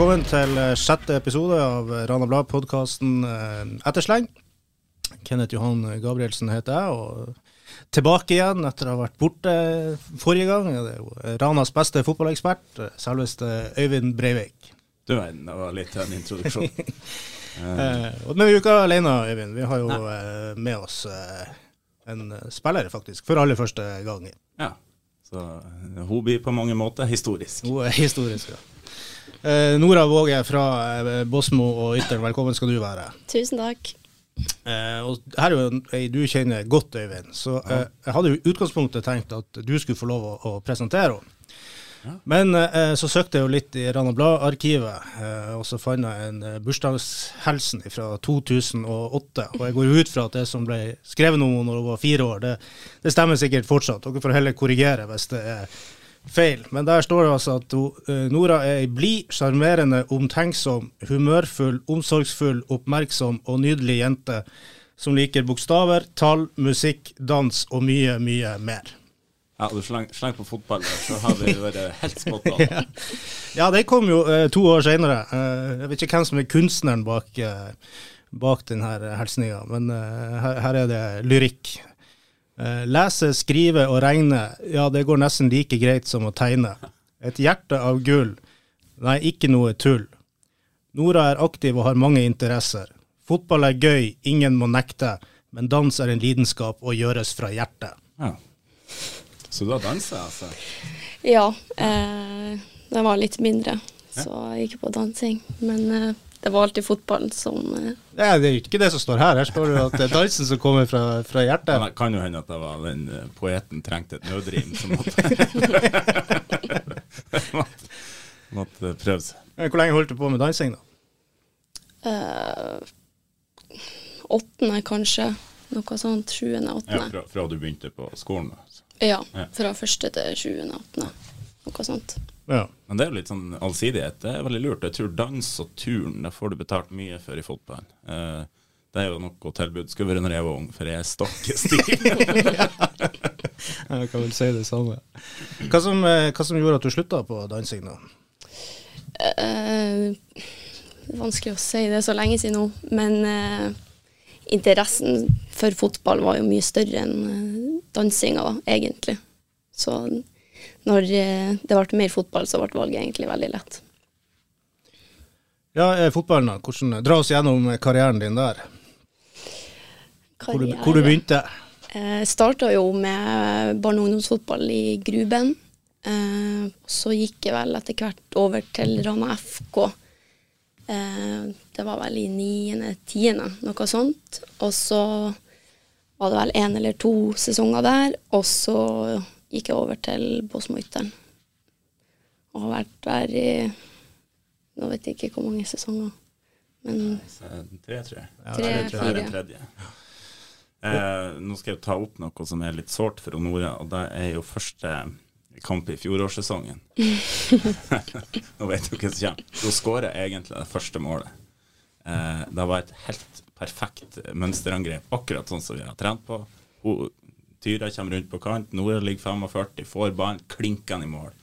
Velkommen til eh, sjette episode av Rana Blad-podkasten Ettersleng. Kenneth Johan Gabrielsen heter jeg, og tilbake igjen etter å ha vært borte forrige gang. Det er jo Ranas beste fotballekspert, eh, selveste Øyvind Breivik. Du verden, det var litt av en introduksjon. Eh, og- vi er jo ikke alene, Øyvind. Vi har jo Nei. med oss eh, en eh, spiller, faktisk, for aller første gang. ja. Så eh, hun blir på mange måter historisk. Hun er historisk, ja. Eh, Nora Våge fra eh, Bosmo og Ytteren, velkommen skal du være. Tusen takk. Eh, og her er jo ei du kjenner godt, Øyvind. Så eh, jeg hadde jo utgangspunktet tenkt at du skulle få lov å, å presentere henne. Ja. Men eh, så søkte jeg jo litt i Rana Blad-arkivet, eh, og så fant jeg en eh, bursdagshilsen fra 2008. Og jeg går ut fra at det som ble skrevet om henne når hun var fire år, det, det stemmer sikkert fortsatt. Dere får heller korrigere hvis det er feil. Men der står det altså at eh, Nora er ei blid, sjarmerende, omtenksom, humørfull, omsorgsfull, oppmerksom og nydelig jente som liker bokstaver, tall, musikk, dans og mye, mye mer. Ja, du slang, på fotball, så har vi vært helt spot on. Ja. Ja, det kom jo eh, to år senere. Eh, jeg vet ikke hvem som er kunstneren bak, eh, bak denne hilsninga, men eh, her, her er det lyrikk. Eh, lese, skrive og regne, ja det går nesten like greit som å tegne. Et hjerte av gull, nei ikke noe tull. Nora er aktiv og har mange interesser. Fotball er gøy, ingen må nekte, men dans er en lidenskap og gjøres fra hjertet. Ja. Så du har dansa, altså? Ja, eh, den var litt mindre, så jeg gikk på dansing. Men eh, det var alltid fotballen som eh, Nei, det er jo ikke det som står her. Her står det at det er dansen som kommer fra, fra hjertet. Men det kan jo hende at det var den eh, poeten trengte et nødrim som måtte, måtte, måtte prøve seg. Hvor lenge holdt du på med dansing, da? eh, Åttende, kanskje. Noe sånt. Sjuende, Ja, åttende. fra, fra du begynte på skolen. Altså. Ja, Ja. fra første til sjuende, åttende. Noe sånt. Ja. Men det er jo litt sånn allsidighet. Det er veldig lurt. Jeg tror dans og turn, det får du betalt mye for i fotballen. Eh, det er jo noe tilbud skulle vært når jeg var ung, for jeg er stokke stiv. Jeg kan vel si det samme. Hva som, eh, hva som gjorde at du slutta på dansing, da? Eh, vanskelig å si, det er så lenge siden nå. Men uh, interessen for fotball var jo mye større enn dansinga, egentlig. Så når eh, det ble mer fotball, så ble valget egentlig veldig lett. Ja, eh, fotballen, da. Hvordan, dra oss gjennom karrieren din der. Hvor du, hvor du begynte. Jeg starta jo med barne- og ungdomsfotball i Gruben. Eh, så gikk jeg vel etter hvert over til Rana FK. Eh, det var vel i niende, tiende, noe sånt. Og så var det vel én eller to sesonger der, og så gikk jeg over til Båsmo-Ytteren. Og har vært der i Nå vet jeg ikke hvor mange sesonger, men Tre, tror jeg. Ja, Tre, det tror Det er jeg. tredje. Eh, nå skal jeg ta opp noe som er litt sårt for Nora, og det er jo første kamp i fjorårssesongen. nå vet du hva som kommer. Da skårer jeg egentlig det første målet. Eh, det var et helt perfekt mønsterangrep, akkurat sånn som vi har trent på. Hun, Tyra kommer rundt på kant, Nora ligger 45, får ballen, klinker i mål.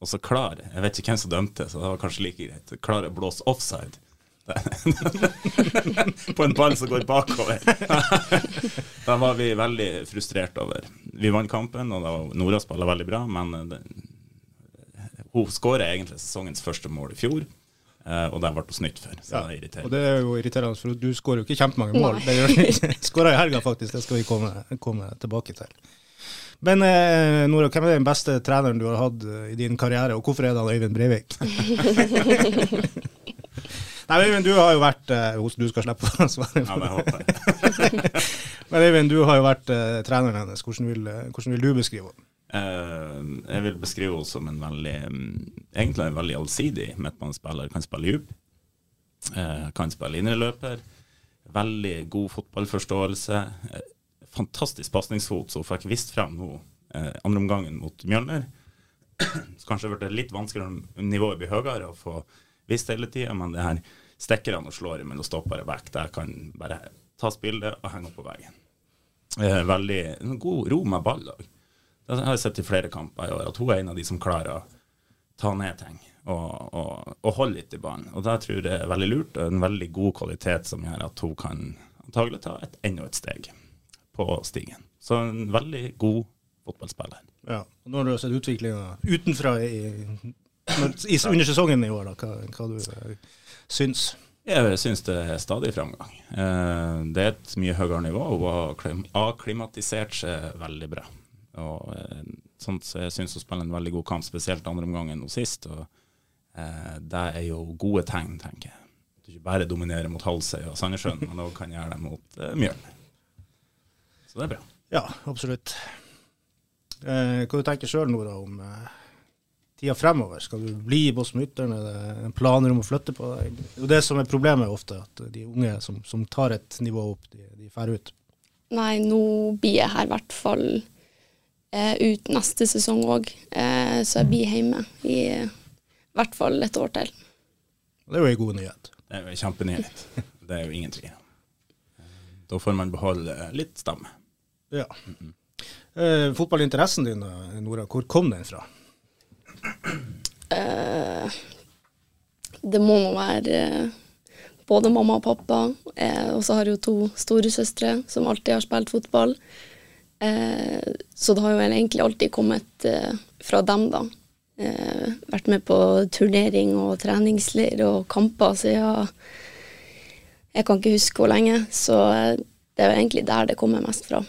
Og så klar, jeg vet ikke hvem som dømte, så det var kanskje like greit, klar å blåse offside. på en ball som går bakover. da var vi veldig frustrert over. Vi vant kampen, og Nora spiller veldig bra, men eh, det, hun skåra egentlig sesongens første mål i fjor, eh, og det ble snytt for. Så Ja. det er Og det er jo irriterende, for du skårer jo ikke kjempemange mål. Nei. Det gjør du Skåra i helga, faktisk. Det skal vi komme, komme tilbake til. Men eh, Nora, hvem er den beste treneren du har hatt eh, i din karriere, og hvorfor er det han Øyvind Breivik? Nei, Øyvind, du har jo vært eh, Du skal slippe å svare. Ja, håper jeg. Men Øyvind, du har jo vært eh, treneren hennes. Hvordan vil, eh, hvordan vil du beskrive henne? Eh, jeg vil beskrive henne som en veldig mm, Egentlig en veldig allsidig midtbanespiller. Kan spille djup, eh, kan spille indreløper. Veldig god fotballforståelse. Eh, fantastisk pasningsfot, så hun fikk vist frem nå eh, andre omgangen mot Mjølner. Så kanskje ble det litt vanskeligere om nivået blir høyere å få vist hele tida, men det her stikkerne og slår mellom stoppere vekk. Der kan bare tas bilde og henge opp på veggen. Veldig god ro med ball òg. Det har sett i flere kamper i år, at hun er en av de som klarer å ta ned ting. og, og, og holde litt i banen. Og det tror jeg er veldig lurt, og en veldig god kvalitet som gjør at hun kan antagelig ta et, enda et steg på stigen. Så en veldig god fotballspiller. Ja, og Når du sett utviklinga utenfra i, i, under sesongen i år, da, hva, hva du uh, syns? Jeg syns det er stadig framgang. Eh, det er et mye høyere nivå. Hun har akklimatisert seg veldig bra. Og eh, sånt, så Jeg syns hun spiller en veldig god kamp, spesielt andre omgang enn sist. og eh, Det er jo gode tegn, tenker jeg. At Du ikke bare dominerer mot Halsøy og Sandnessjøen, men òg kan gjøre det mot eh, Mjølen. Så det er bra. Ja, absolutt. Eh, hva du tenker du sjøl, Nora, om eh, tida fremover? Skal du bli i Bosmytteren? Er det planer om å flytte på deg? Det er jo det som er problemet ofte, at de unge som, som tar et nivå opp, de, de drar ut. Nei, nå blir jeg her i hvert fall eh, ut neste sesong òg, eh, så jeg blir hjemme i eh, hvert fall et år til. Det er jo en god nyhet. Det er jo en kjempenyhet. Det er jo ingen tvil Da får man beholde litt stamme. Ja. Mm -hmm. eh, fotballinteressen din, eh, Nora, hvor kom den fra? Eh, det må nå være både mamma og pappa. og så har jeg jo to storesøstre som alltid har spilt fotball. Eh, så det har jo egentlig alltid kommet eh, fra dem, da. Eh, vært med på turnering og treningsleir og kamper siden jeg kan ikke huske hvor lenge. Så det er jo egentlig der det kommer mest fra.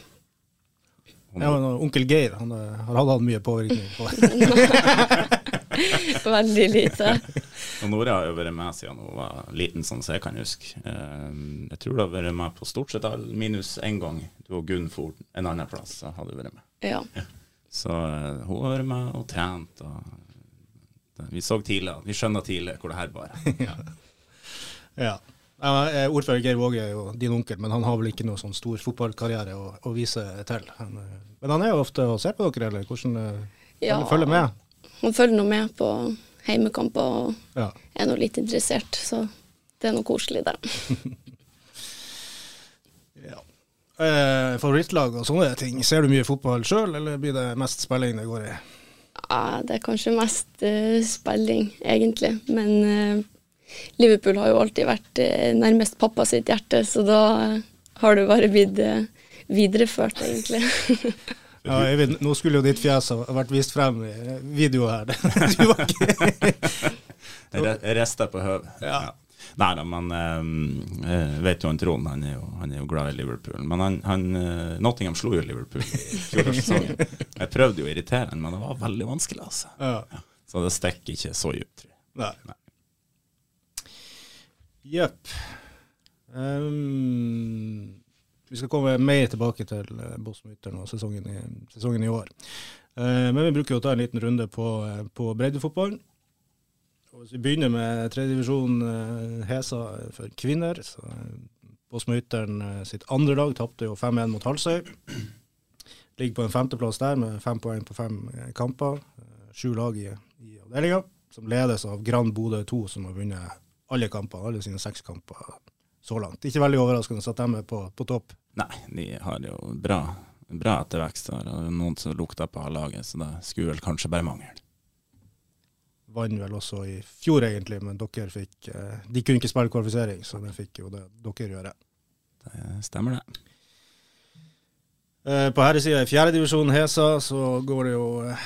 Ja, Onkel Geir han har hatt mye påvirkning på Veldig lite. Og Nora har jo vært med siden hun var liten, sånn som jeg kan huske. Eh, jeg tror du har vært med på stort sett all, minus én gang. Du og Gunn for en annen plass, så hadde du vært med. Ja. Så uh, hun har vært med og trent. Og vi så tidlig, vi skjønner tidlig hvor det her bar. ja. ja. Ordfører Geir Våge er jo din onkel, men han har vel ikke noe sånn stor fotballkarriere å, å vise til. Eh, men han er jo ofte og ser på dere, eller hvordan ja, følger med? Han følger nå med på heimekamper og ja. er nå litt interessert, så det er noe koselig der. ja. eh, favorittlag og sånne ting, ser du mye fotball sjøl, eller blir det mest spilling det går i? Ja, det er kanskje mest uh, spilling, egentlig. Men uh, Liverpool har jo alltid vært uh, nærmest pappa sitt hjerte, så da har det bare blitt videreført, egentlig. Ja, Eivind, nå skulle jo ditt fjes ha vært vist frem i video her. Du var ikke Rester på høvet. Ja. ja. Nei da, men um, jeg vet jo han Trond, han er jo, han er jo glad i Liverpool. Men han, han uh, Nottingham slo jo Liverpool i fjorårssesongen. Jeg prøvde jo å irritere han, men det var veldig vanskelig, altså. Ja. Ja. Så det stikker ikke så dypt, tror jeg. Nei. Jepp. Um, vi skal komme mer tilbake til uh, Bosmytteren og sesongen i, sesongen i år. Uh, men vi bruker jo å ta en liten runde på, uh, på breddefotballen. Hvis vi begynner med tredjedivisjon Hesa for kvinner. så Bosmytteren sitt andre lag tapte jo 5-1 mot Halsøy. Ligger på en femteplass der med fem poeng på fem kamper. Sju lag i, i avdelinga, som ledes av Grand Bodø 2, som har vunnet alle kampene, alle sine seks kamper så langt. Ikke veldig overraskende at de er på, på topp. Nei, de har jo bra, bra ettervekst der. Og noen som lukter på laget, så det skulle vel kanskje bare mangle. Vant vel også i fjor, egentlig, men dere fikk eh, De kunne ikke spille kvalifisering, så det fikk jo det dere gjøre. Det stemmer, det. Eh, på herresida i fjerdedivisjon Hesa så går det jo eh,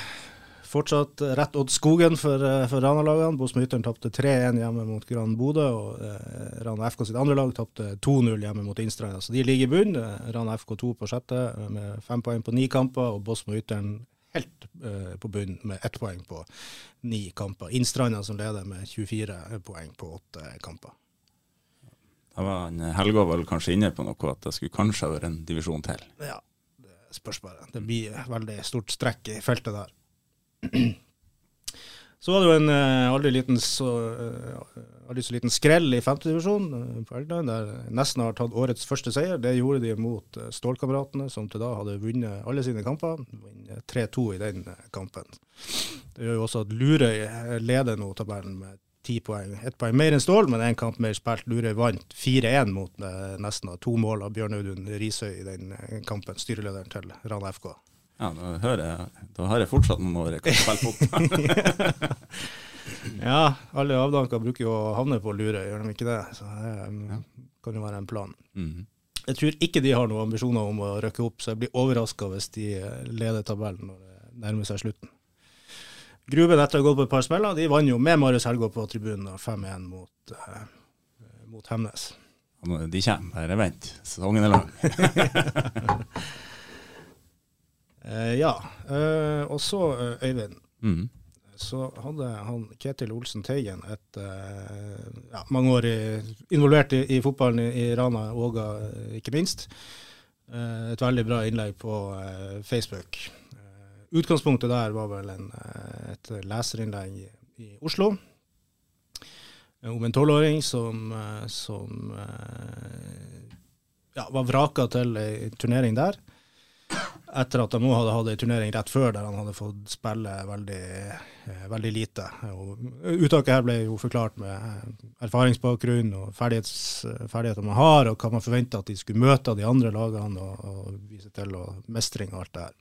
Fortsatt rett Odd Skogen for, eh, for Rana-lagene. Bosmyteren tapte 3-1 hjemme mot Gran Bodø. og eh, Rana FK sitt andre lag tapte 2-0 hjemme mot Innstranda. Så de ligger i bunn. Eh, Rana FK 2 på sjette eh, med fem poeng på ni kamper, og Bosmyteren helt eh, på bunn med ett poeng på ni kamper. Innstranda som leder med 24 poeng på åtte kamper. Da var Helga vel kanskje inne på noe, at det skulle kanskje vært en divisjon til? Ja, det spørs bare. Det blir veldig stort strekk i feltet der. Så var det jo en uh, aldri, liten, så, uh, aldri så liten skrell i femtedivisjon uh, på Elgland, der nesten har tatt årets første seier. Det gjorde de mot Stålkameratene, som til da hadde vunnet alle sine kamper. 3-2 i den kampen. Det gjør jo også at Lurøy leder nå tabellen med ti poeng. Ett poeng mer enn Stål, men én kamp mer spilt. Lurøy vant 4-1 mot nesten to mål av Bjørn Audun Risøy i den kampen, styrelederen til Rana FK. Ja, da, hører jeg, da har jeg fortsatt noen år jeg kan spille fotball. Ja, alle avdanker bruker jo å havne på Lure, gjør de ikke det? Så det um, kan jo være en plan. Mhm. Jeg tror ikke de har noen ambisjoner om å røkke opp, så jeg blir overraska hvis de eh, leder tabellen når det nærmer seg slutten. Gruben etter å ha gått på et par smeller, de vant jo med Marius Helgå på tribunen 5-1 mot, eh, mot Hemnes. De kommer, bare vent. Sesongen er lang. Eh, ja, eh, og så eh, Øyvind. mm. så hadde han Ketil Olsen Teigen et mange ja, i, involvert i, i fotballen i, Rana og Åga, ikke minst. Et veldig bra innlegg på Facebook. Utgangspunktet der var vel en, et leserinnlegg i, i Oslo om en tolvåring som, som ja, var vraka til ei turnering der etter at nå hadde hatt en turnering rett før der han hadde fått spille veldig, eh, veldig lite. Uttaket her ble jo forklart med eh, erfaringsbakgrunn og ferdigheter man har, og hva man forventa at de skulle møte av de andre lagene og, og vise til, og mestring og alt det her.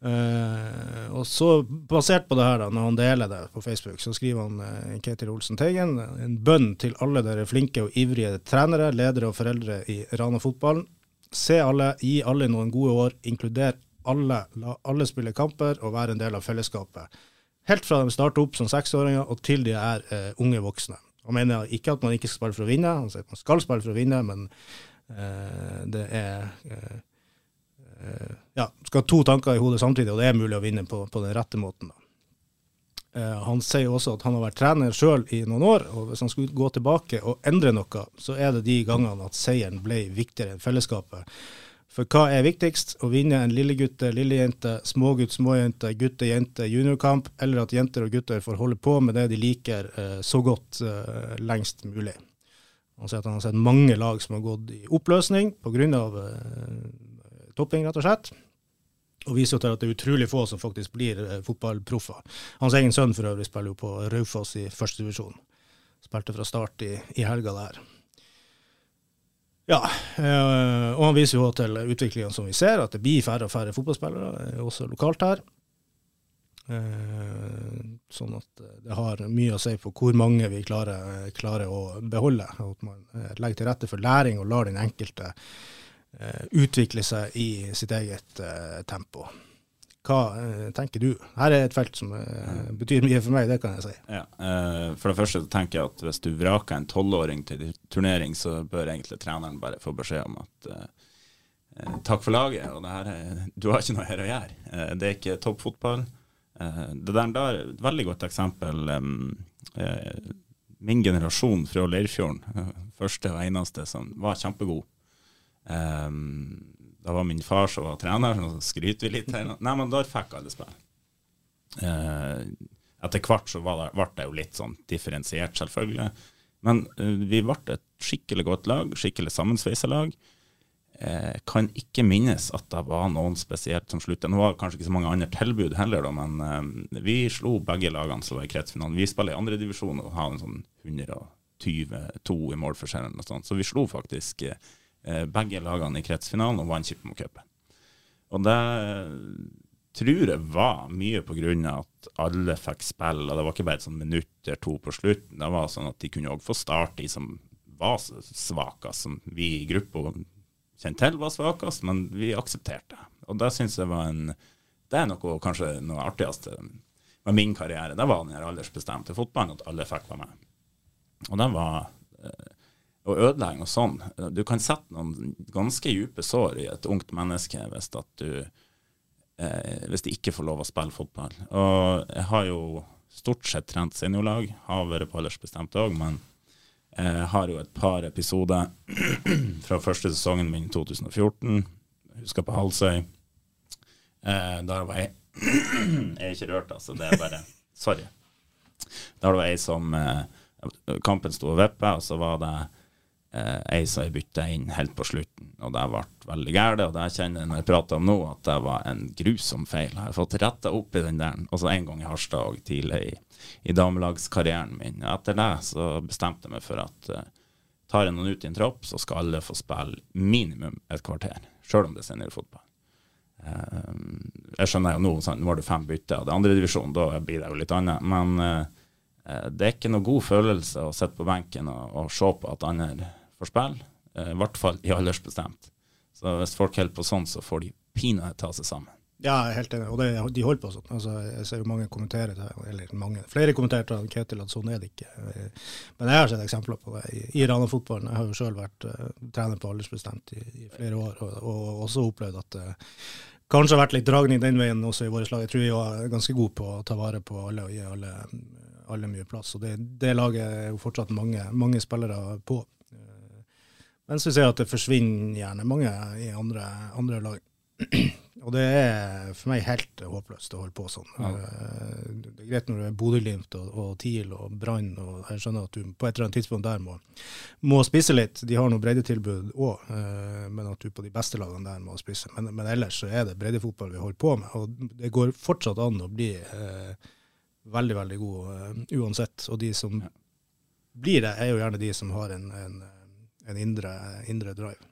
Uh, og så, basert på det her, da, når han deler det på Facebook, så skriver han uh, Ketil Olsen Teigen en bønn til alle dere flinke og ivrige trenere, ledere og foreldre i Rana-fotballen. Se alle, gi alle noen gode år, inkluder alle, la alle spille kamper og være en del av fellesskapet. Helt fra de starter opp som seksåringer og til de er eh, unge voksne. Han mener ikke at man ikke skal spille for å vinne, han sier at man skal spille for å vinne, men eh, det er eh, eh, ja, skal ha to tanker i hodet samtidig, og det er mulig å vinne på, på den rette måten. Da. Eh, han sier også at han har vært trener sjøl i noen år, og hvis han skulle gå tilbake og endre noe, så er det de gangene at seieren ble viktigere enn fellesskapet. For hva er viktigst? Å vinne en lillegutte, lillejente, smågutt, småjente, gutte, jente, juniorkamp, eller at jenter og gutter får holde på med det de liker eh, så godt eh, lengst mulig. Han sier at han har sett mange lag som har gått i oppløsning pga. Eh, topping, rett og slett. Og viser jo til at det er utrolig få som faktisk blir eh, fotballproffer. Hans egen sønn for øvrig spiller jo på Raufoss i første divisjon. Spilte fra start i, i helga der. Ja, eh, og han viser jo til utviklingen som vi ser, at det blir færre og færre fotballspillere, eh, også lokalt her. Eh, sånn at det har mye å si på hvor mange vi klarer, klarer å beholde. Og at man legger til rette for læring og lar den enkelte utvikle seg i sitt eget eh, tempo. Hva eh, tenker du? Her er et felt som eh, betyr mye for meg, det kan jeg si. Ja, eh, For det første tenker jeg at hvis du vraker en tolvåring til turnering, så bør egentlig treneren bare få beskjed om at eh, eh, takk for laget, og det her er, du har ikke noe her å gjøre. Eh, det er ikke toppfotball. Eh, det der, der er et veldig godt eksempel. eh, min generasjon fra Leirfjorden, eh, første og eneste, som var kjempegod. Um, da var min far som var trener, så skryter vi litt her. Nei, men da fikk alle spille. Uh, etter hvert så var det, ble det jo litt sånn differensiert, selvfølgelig. Men uh, vi ble et skikkelig godt lag, skikkelig sammensveisa lag. Uh, kan ikke minnes at det var noen spesielt som sluttet. Nå var det kanskje ikke så mange andre tilbud heller, da, men uh, vi slo begge lagene som var i kretsfinalen. Vi spiller i andredivisjon og har en sånn 122 i målforskjellen. Så vi slo faktisk eh, begge lagene i kretsfinalen og vant Kipmo-cupen. Og det tror jeg var mye på grunn av at alle fikk spille, og det var ikke bare et sånn minutt eller to på slutten. Det var sånn at de kunne òg få starte, de som var svakest, som vi i gruppa kjente til var svakest, men vi aksepterte. Og det syns jeg var en Det er noe kanskje noe artigste med min karriere. Det var den aldersbestemte fotballen, at alle fikk være med. Og det var å ødelegge noe sånn. Du kan sette noen ganske dype sår i et ungt menneske hvis at du eh, hvis de ikke får lov å spille fotball. Og jeg har jo stort sett trent seniorlag, har vært på aldersbestemt òg, men jeg har jo et par episoder fra første sesongen min i 2014. Husker på Halsøy. Eh, der var jeg Jeg er ikke rørt, altså. Det er bare Sorry. Der var ei som eh, Kampen sto og vippa, og så var det eh, ei som jeg bytta inn helt på slutten. Og det ble veldig gærent, og det kjenner jeg når jeg prater om nå, at det var en grusom feil. Jeg har fått retta opp i den der. også en gang i Harstad og tidlig i, i damelagskarrieren min. Etter det så bestemte jeg meg for at eh, tar jeg noen ut i en tropp, så skal alle få spille minimum et kvarter. Sjøl om det er seniorfotball. Eh, jeg skjønner jo nå, sånn, nå har du fem bytter, og det er andredivisjon, da blir det jo litt annet. Men eh, eh, det er ikke noe god følelse å sitte på benken og, og se på at andre får spille. Eh, I hvert fall i aldersbestemt. Så hvis folk holder på sånn, så får de pinadø ta seg sammen. Ja, jeg er helt enig, og det, de holder på sånn. Altså, jeg ser jo mange kommentere eller mange, flere kommenterte til Ketil at sånn er det ikke. Men jeg har sett eksempler på det i, i Rana-fotballen. Jeg har jo sjøl vært uh, trener på aldersbestemt i, i flere år, og, og, også opplevd at uh, kanskje har vært litt dragning den veien også i vårt lag. Jeg tror vi er ganske gode på å ta vare på alle og gi alle, alle mye plass. Og det, det, laget er jo fortsatt mange, mange spillere på. Mens så ser at det forsvinner gjerne mange i andre, andre lag. Og det er for meg helt håpløst å holde på sånn. Ja. Eh, det er greit når det er Bodø-Glimt og, og, TIL og Brann, og jeg skjønner at du på et eller annet tidspunkt der må, må spise litt. De har noe breddetilbud òg, eh, men at du på de beste lagene der må spise. Men, men ellers så er det breddefotball vi holder på med, og det går fortsatt an å bli eh, veldig, veldig god uh, uansett. Og de som ja. blir det, er jo gjerne de som har en, en, en indre, indre drive.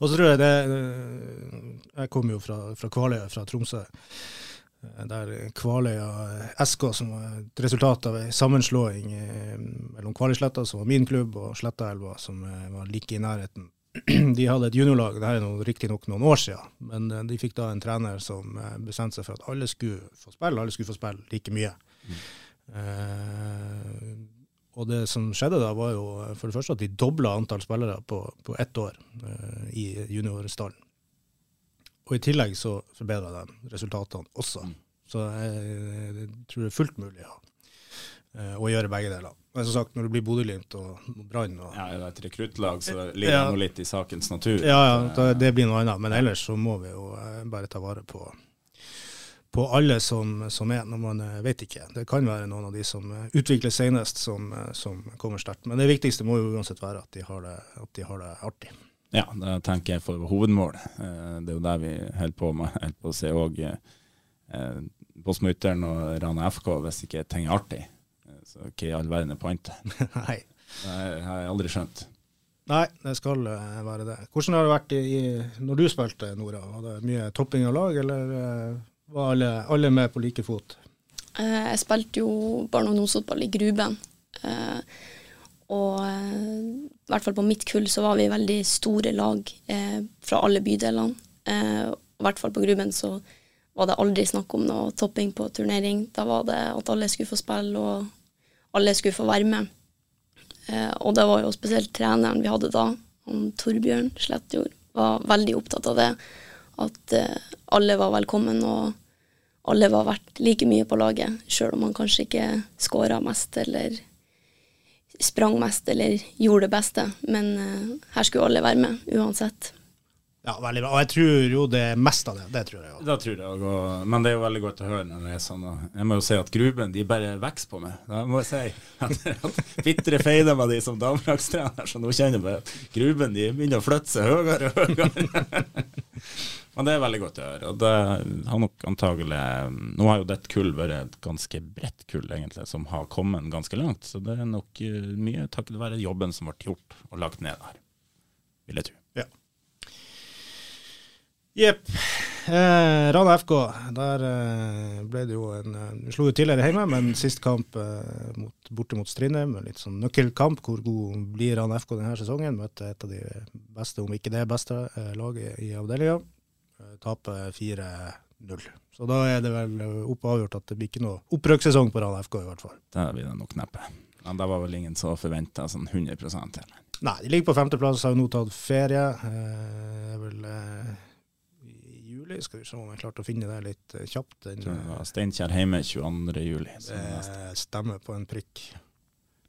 Og så tror jeg det eh, Jeg kommer jo fra, fra Kvaløya, fra Tromsø. Eh, der Kvaløya SK, som var et resultat av en sammenslåing eh, mellom Kvaløysletta, som var min klubb, og Slettaelva, som var like i nærheten. De hadde et juniorlag, det her er riktignok noen år siden, men de fikk da en trener som bestemte seg for at alle skulle få spille, alle skulle få spille like mye. Mm. Uh, og det som skjedde da, var jo for det første at de dobla antall spillere på, på ett år eh, i juniorstallen. Og i tillegg så forbedra de resultatene også. Mm. Så jeg, jeg, tror det er fullt mulig ja, eh, å gjøre begge deler. Men som sagt, når det blir Bodø-Glimt og Brann Ja, det er et rekruttlag, så det ligger ja, noe litt i sakens natur. Ja, ja, det blir noe annet. Men ellers så må vi jo uh, bare ta vare på på alle som, som, er, når man eh, vet ikke. Det kan være noen av de som eh, utvikler senest, som, eh, som kommer sterkt. Men det viktigste må jo uansett være at de har det, de har det artig. Ja, det tenker jeg for hovedmål. Det er jo der vi holder på med Holder på å se òg på Smutteren og Rana FK, hvis ikke ting er artig. Så hva i all verden er pointet? Nei. Det har jeg aldri skjønt. Nei, det skal være det. Hvordan har det vært i, når du spilte, Nora? Var det mye topping av lag, eller var alle, alle med på like fot? Eh, jeg spilte jo barne- og ungdomsfotball i Gruben. Eh, og eh, i hvert fall på mitt kull så var vi veldig store lag fra alle bydelene. I hvert fall på Gruben så var det aldri snakk om noe topping på turnering. Da var det at alle skulle få spille, og alle skulle få være med. og det var jo spesielt treneren vi hadde da, han Torbjørn Slettjord, var veldig opptatt av det. At alle var velkommen, og alle var verdt like mye på laget, sjøl om man kanskje ikke skåra mest eller sprang mest eller gjorde det beste. Men uh, her skulle alle være med, uansett. Ja, veldig bra. Og jeg tror jo det er mest av det. Det tror jeg òg. Det tror jeg òg. Men det er jo veldig godt å høre når det er sånn. Jeg må jo si at Gruben de bare vokser på meg. Da må jeg si Bitre feider med de som damelagstrener, så nå kjenner jeg bare at Gruben de begynner å flytte seg høyere og høyere. Men det er veldig godt å høre. Og det har nok antagelig Nå har jo dette kull vært et ganske bredt kull, egentlig, som har kommet ganske langt. Så det er nok eh, mye takket være jobben som ble gjort og lagt ned her, vil jeg tro. Ja. Jepp. Eh, Rana FK, der eh, ble det jo en eh, Vi slo jo tidligere hjemme, men sist kamp eh, mot, borte mot Strindheim, litt sånn nøkkelkamp. Hvor god blir Rana FK denne sesongen? Møtte et av de beste, om ikke det beste, eh, laget i avdelinga. Eh, taper 4-0. Så da er det vel opp avgjort at det blir ikke noe opprykksesong på Rana FK, i hvert fall. Det blir det nok neppe. Men det var vel ingen som forventa sånn 100 heller. Nei, de ligger på femteplass, har jo nå tatt ferie. Eh, vel eh, i juli, skal vi se om jeg klarte å finne det litt eh, kjapt. Den, det var Steinkjer hjemme 22. juli. Det stemmer på en prikk.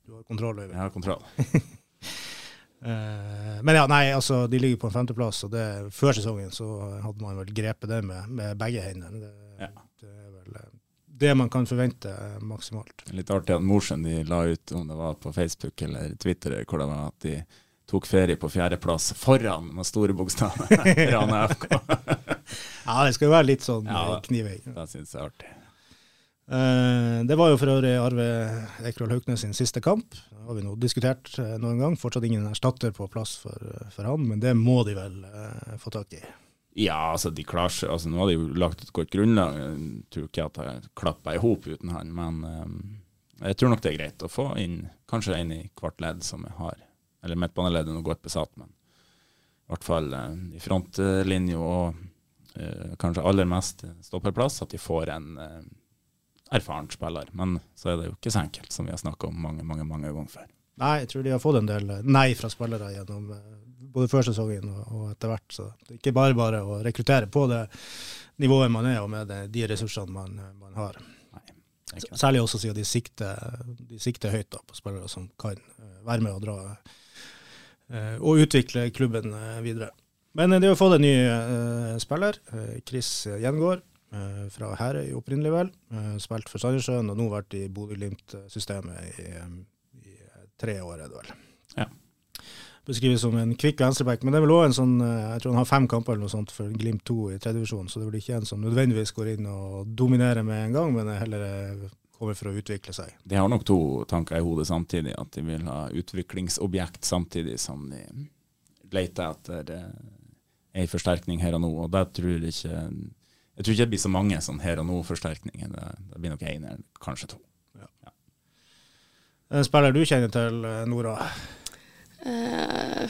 Du har kontroll, Øyvind? Jeg har kontroll. Uh, men ja, nei, altså, de ligger på en femteplass, og det, før sesongen så hadde man vel grepet det med, med begge hendene. Det, ja. det, er vel eh, det man kan forvente maksimalt. Litt artig at Mosjøen de la ut, om det var på Facebook eller Twitter, hvor det var at de tok ferie på fjerdeplass foran med store bokstaver. Rane FK. ja, det skal jo være litt sånn ja, kniving. Det syns jeg er artig. Uh, det var jo for øvrig Arve Ekrol Hauknes sin siste kamp Det har vi nå diskutert eh, noen gang. Fortsatt ingen erstatter på plass for, eh, for han, men det må de vel eh, få tak i? Ja, altså de klarer seg. Altså, nå har de jo lagt et godt grunnlag. Jeg tror ikke at jeg klapper i hop uten han, men Jeg tror nok det er greit å få inn kanskje en i hvert ledd som jeg har, eller midtbaneleddet nå godt besatt, men i hvert fall eh, i frontlinja og eh, kanskje aller mest stopperplass, at de får en eh, erfaren spiller. Men så er det jo ikke så enkelt, som vi har snakka om mange, mange, mange ganger før. Nei, jeg tror de har fått en del nei fra spillere gjennom eh, både før sesongen og, etter hvert. Så det er ikke bare bare å rekruttere på det nivået man er, og med det, de ressursene man, man har. Nei. Særlig også siden de sikter, de sikter høyt da, på spillere som kan eh, være med og dra eh, og utvikle klubben eh, videre. Men eh, de har fått en ny eh, spiller, eh, Chris Gjengård, eh, fra Herøy opprinnelig vel. Eh, spilt for Sandnessjøen og nå vært i Bodø-Glimt-systemet i, eh, i eh, tre år, er det vel. Ja. Beskrives som en kvikk venstreback, men det er vel òg en sånn eh, Jeg tror han har fem kamper eller noe sånt for Glimt 2 i tredjedivisjon, så det er vel ikke en som nødvendigvis går inn og dominerer med en gang, men er heller eh, kommer for å utvikle seg. De har nok to tanker i hodet samtidig, at de vil ha utviklingsobjekt samtidig som de leter etter ei forsterkning her og nå. Og det tror jeg ikke Jeg tror ikke det blir så mange sånn her og nå-forsterkninger. Det, det blir nok én eller kanskje to. En spiller du kjenner til, eh, Nora? Uh,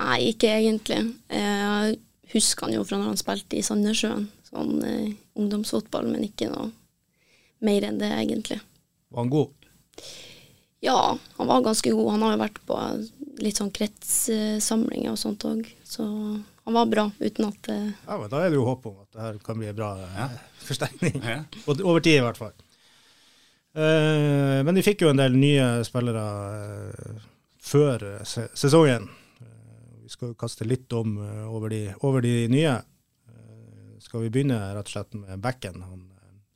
nei, ikke egentlig. Jeg husker han jo fra når han spilte i Sandnessjøen, sånn uh, ungdomsfotball, men ikke noe mer enn det, egentlig. Var han god? Ja, han var ganske god. Han har jo vært på litt sånn kretssamlinger og sånt òg, så han var bra, uten at eh, Ja, men Da er det jo håp om at det her kan bli en bra eh, Ja. forsterkning. Ja. Over tid, i hvert fall. Uh, men de fikk jo en del nye spillere uh, før se sesongen. Uh, vi skal jo kaste litt om over, de, over de nye. Eh, skal vi begynne rett og slett med backen, han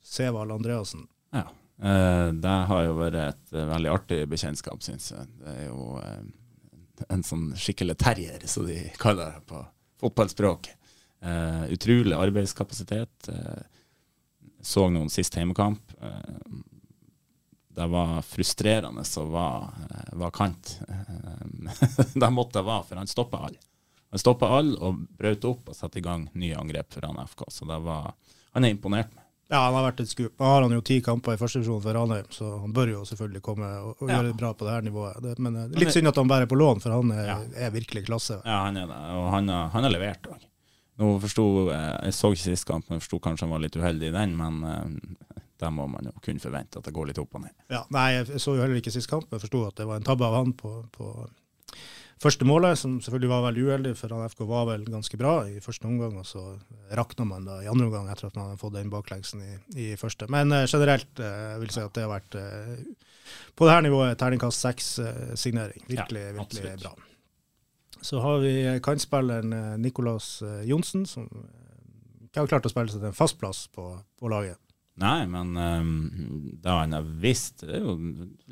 Sevald Andreassen? Ja. Eh, det har jo vært et veldig artig bekjentskap, syns jeg. Det er jo en sånn skikkelig terrier, som de kaller det på fotballspråk. Uh, utrolig arbeidskapasitet. Uh, så noen sist hjemmekamp. Uh, det var frustrerende å være, være kant. Det måtte det være, for han stoppa alle. Han stoppa alle og brøt opp og satte i gang nye angrep for han FK. Så var, han er imponert med. Ja, han har vært et skup. Nå har han jo ti kamper i første divisjon for Ranheim, så han bør jo selvfølgelig komme og, og Ja. gjøre det bra på det her nivået. Det, men det er litt synd at han bare er på lån, for han er, Ja. er virkelig klasse. Ja, han er det, og han har, han har levert òg. Nå forsto, eh, Jeg så ikke sist kamp, men forsto kanskje han var litt uheldig i den, men eh, der må man jo kunne forvente at det går litt opp og ned. Ja, nei, jeg så jo heller ikke sist kamp, men forsto at det var en tabbe av han på, på første målet, som selvfølgelig var veldig uheldig, for han FK var vel ganske bra i første omgang, og så rakna man da i andre omgang etter at man hadde fått den baklengsen i, i første. Men uh, generelt uh, vil jeg si at det har vært uh, på det her nivået terningkast seks-signering. virkelig, Ja, virkelig bra. Så har vi kantspilleren Nicolas Johnsen, som ikke har klart å spille seg til en fast plass på, på laget. Nei, men um, det han har visst, det er jo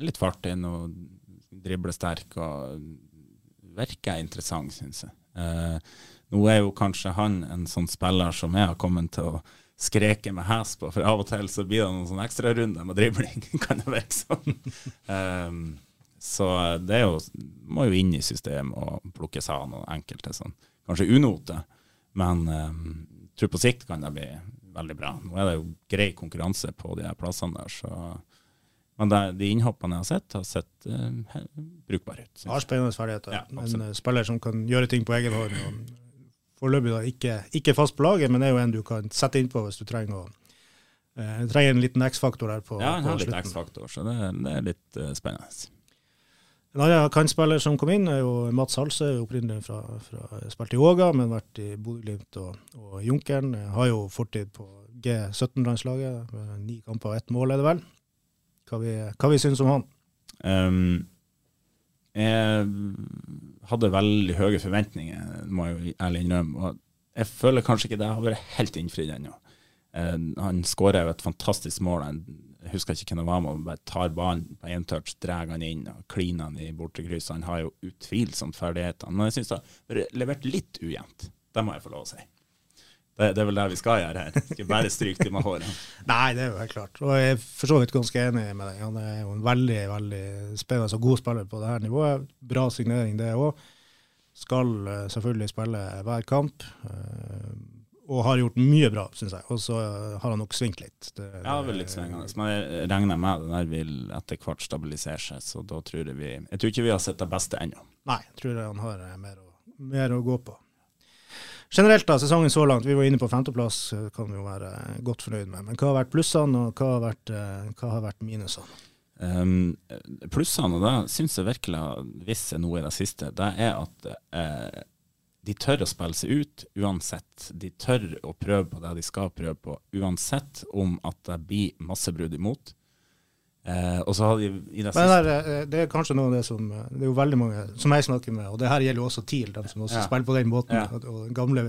litt fart inn og driblesterk og virker interessant, syns jeg. Eh, nå er jo kanskje han en sånn spiller som jeg har kommet til å skreke med hes på, for av og til så blir det noen sånn ekstrarunder med dribling, kan det virke sånn. Um, så det er jo, må jo inn i systemet og plukkes av noen enkelte sånn, kanskje unote, men um, jeg tror på sikt kan det bli veldig bra. Nå er det jo grei konkurranse på de her plassene der, så men det, de innhoppene jeg har sett, har sett uh, brukbare ut. Har spennende ferdigheter. Ja, en absolutt. eh, spiller som kan gjøre ting på egen hånd. og Foreløpig ikke, ikke fast på laget, men er jo en du kan sette innpå hvis du trenger å uh, trenger en liten X-faktor her. på, Ja, han har litt. X-faktor, så det, det er litt uh, spennende. En annen kantspiller som kom inn, er jo Mats Halse, opprinnelig fra, fra spilt i Åga, men vært i Bodø-Glimt og, og Junkeren. Har jo fortid på G17-landslaget. med Ni kamper og ett mål, er det vel. Hva vi, vi syns om han? Um, jeg hadde veldig høye forventninger, må jeg jo ærlig innrømme. Og jeg føler kanskje ikke det har vært helt innfridd ennå. Eh, han skårer jo et fantastisk mål. Jeg husker ikke hvem det var, men bare tar ballen på én touch, drar han inn og kliner han i bortekrysset. Han har jo utvilsomt ferdighetene. Men jeg syns det har vært levert litt ujevnt. Det må jeg få lov å si. Det, det er vel det vi skal gjøre her. Ikke bare stryke dem av håret. Nei, det er jo helt klart. Og jeg er for så vidt ganske enig med deg. Han er jo en veldig veldig spennende og god spiller på det her nivået. Bra signering, det òg. Skal eh, selvfølgelig spille hver kamp. eh, og har gjort mye bra, syns jeg. Og så har han nok svingt litt. Det, Ja, vel litt svingende. Men jeg regner med det der vil etter hvert stabilisere seg, så da tror jeg vi Jeg tror ikke vi har sett det beste ennå. Nei, jeg tror han har eh, mer å, mer å gå på. Generelt da, sesongen så langt, vi var inne på femteplass, eh, kan vi jo være godt fornøyd med. Men hva har vært plussene, og hva har vært, eh, hva har vært minusene? Um, plussene, og det syns jeg virkelig har vist seg noe i det siste, det er at eh, de tør å spille seg ut uansett. De tør å prøve på det de skal prøve på, uansett om at det blir masse brudd imot. Eh, og så har de i Men det, er, eh, det er kanskje noe av det som eh, Det er jo veldig mange som jeg snakker med, og det her gjelder jo også TIL, de som også Ja. spiller på den måten. Ja. Og, og den gamle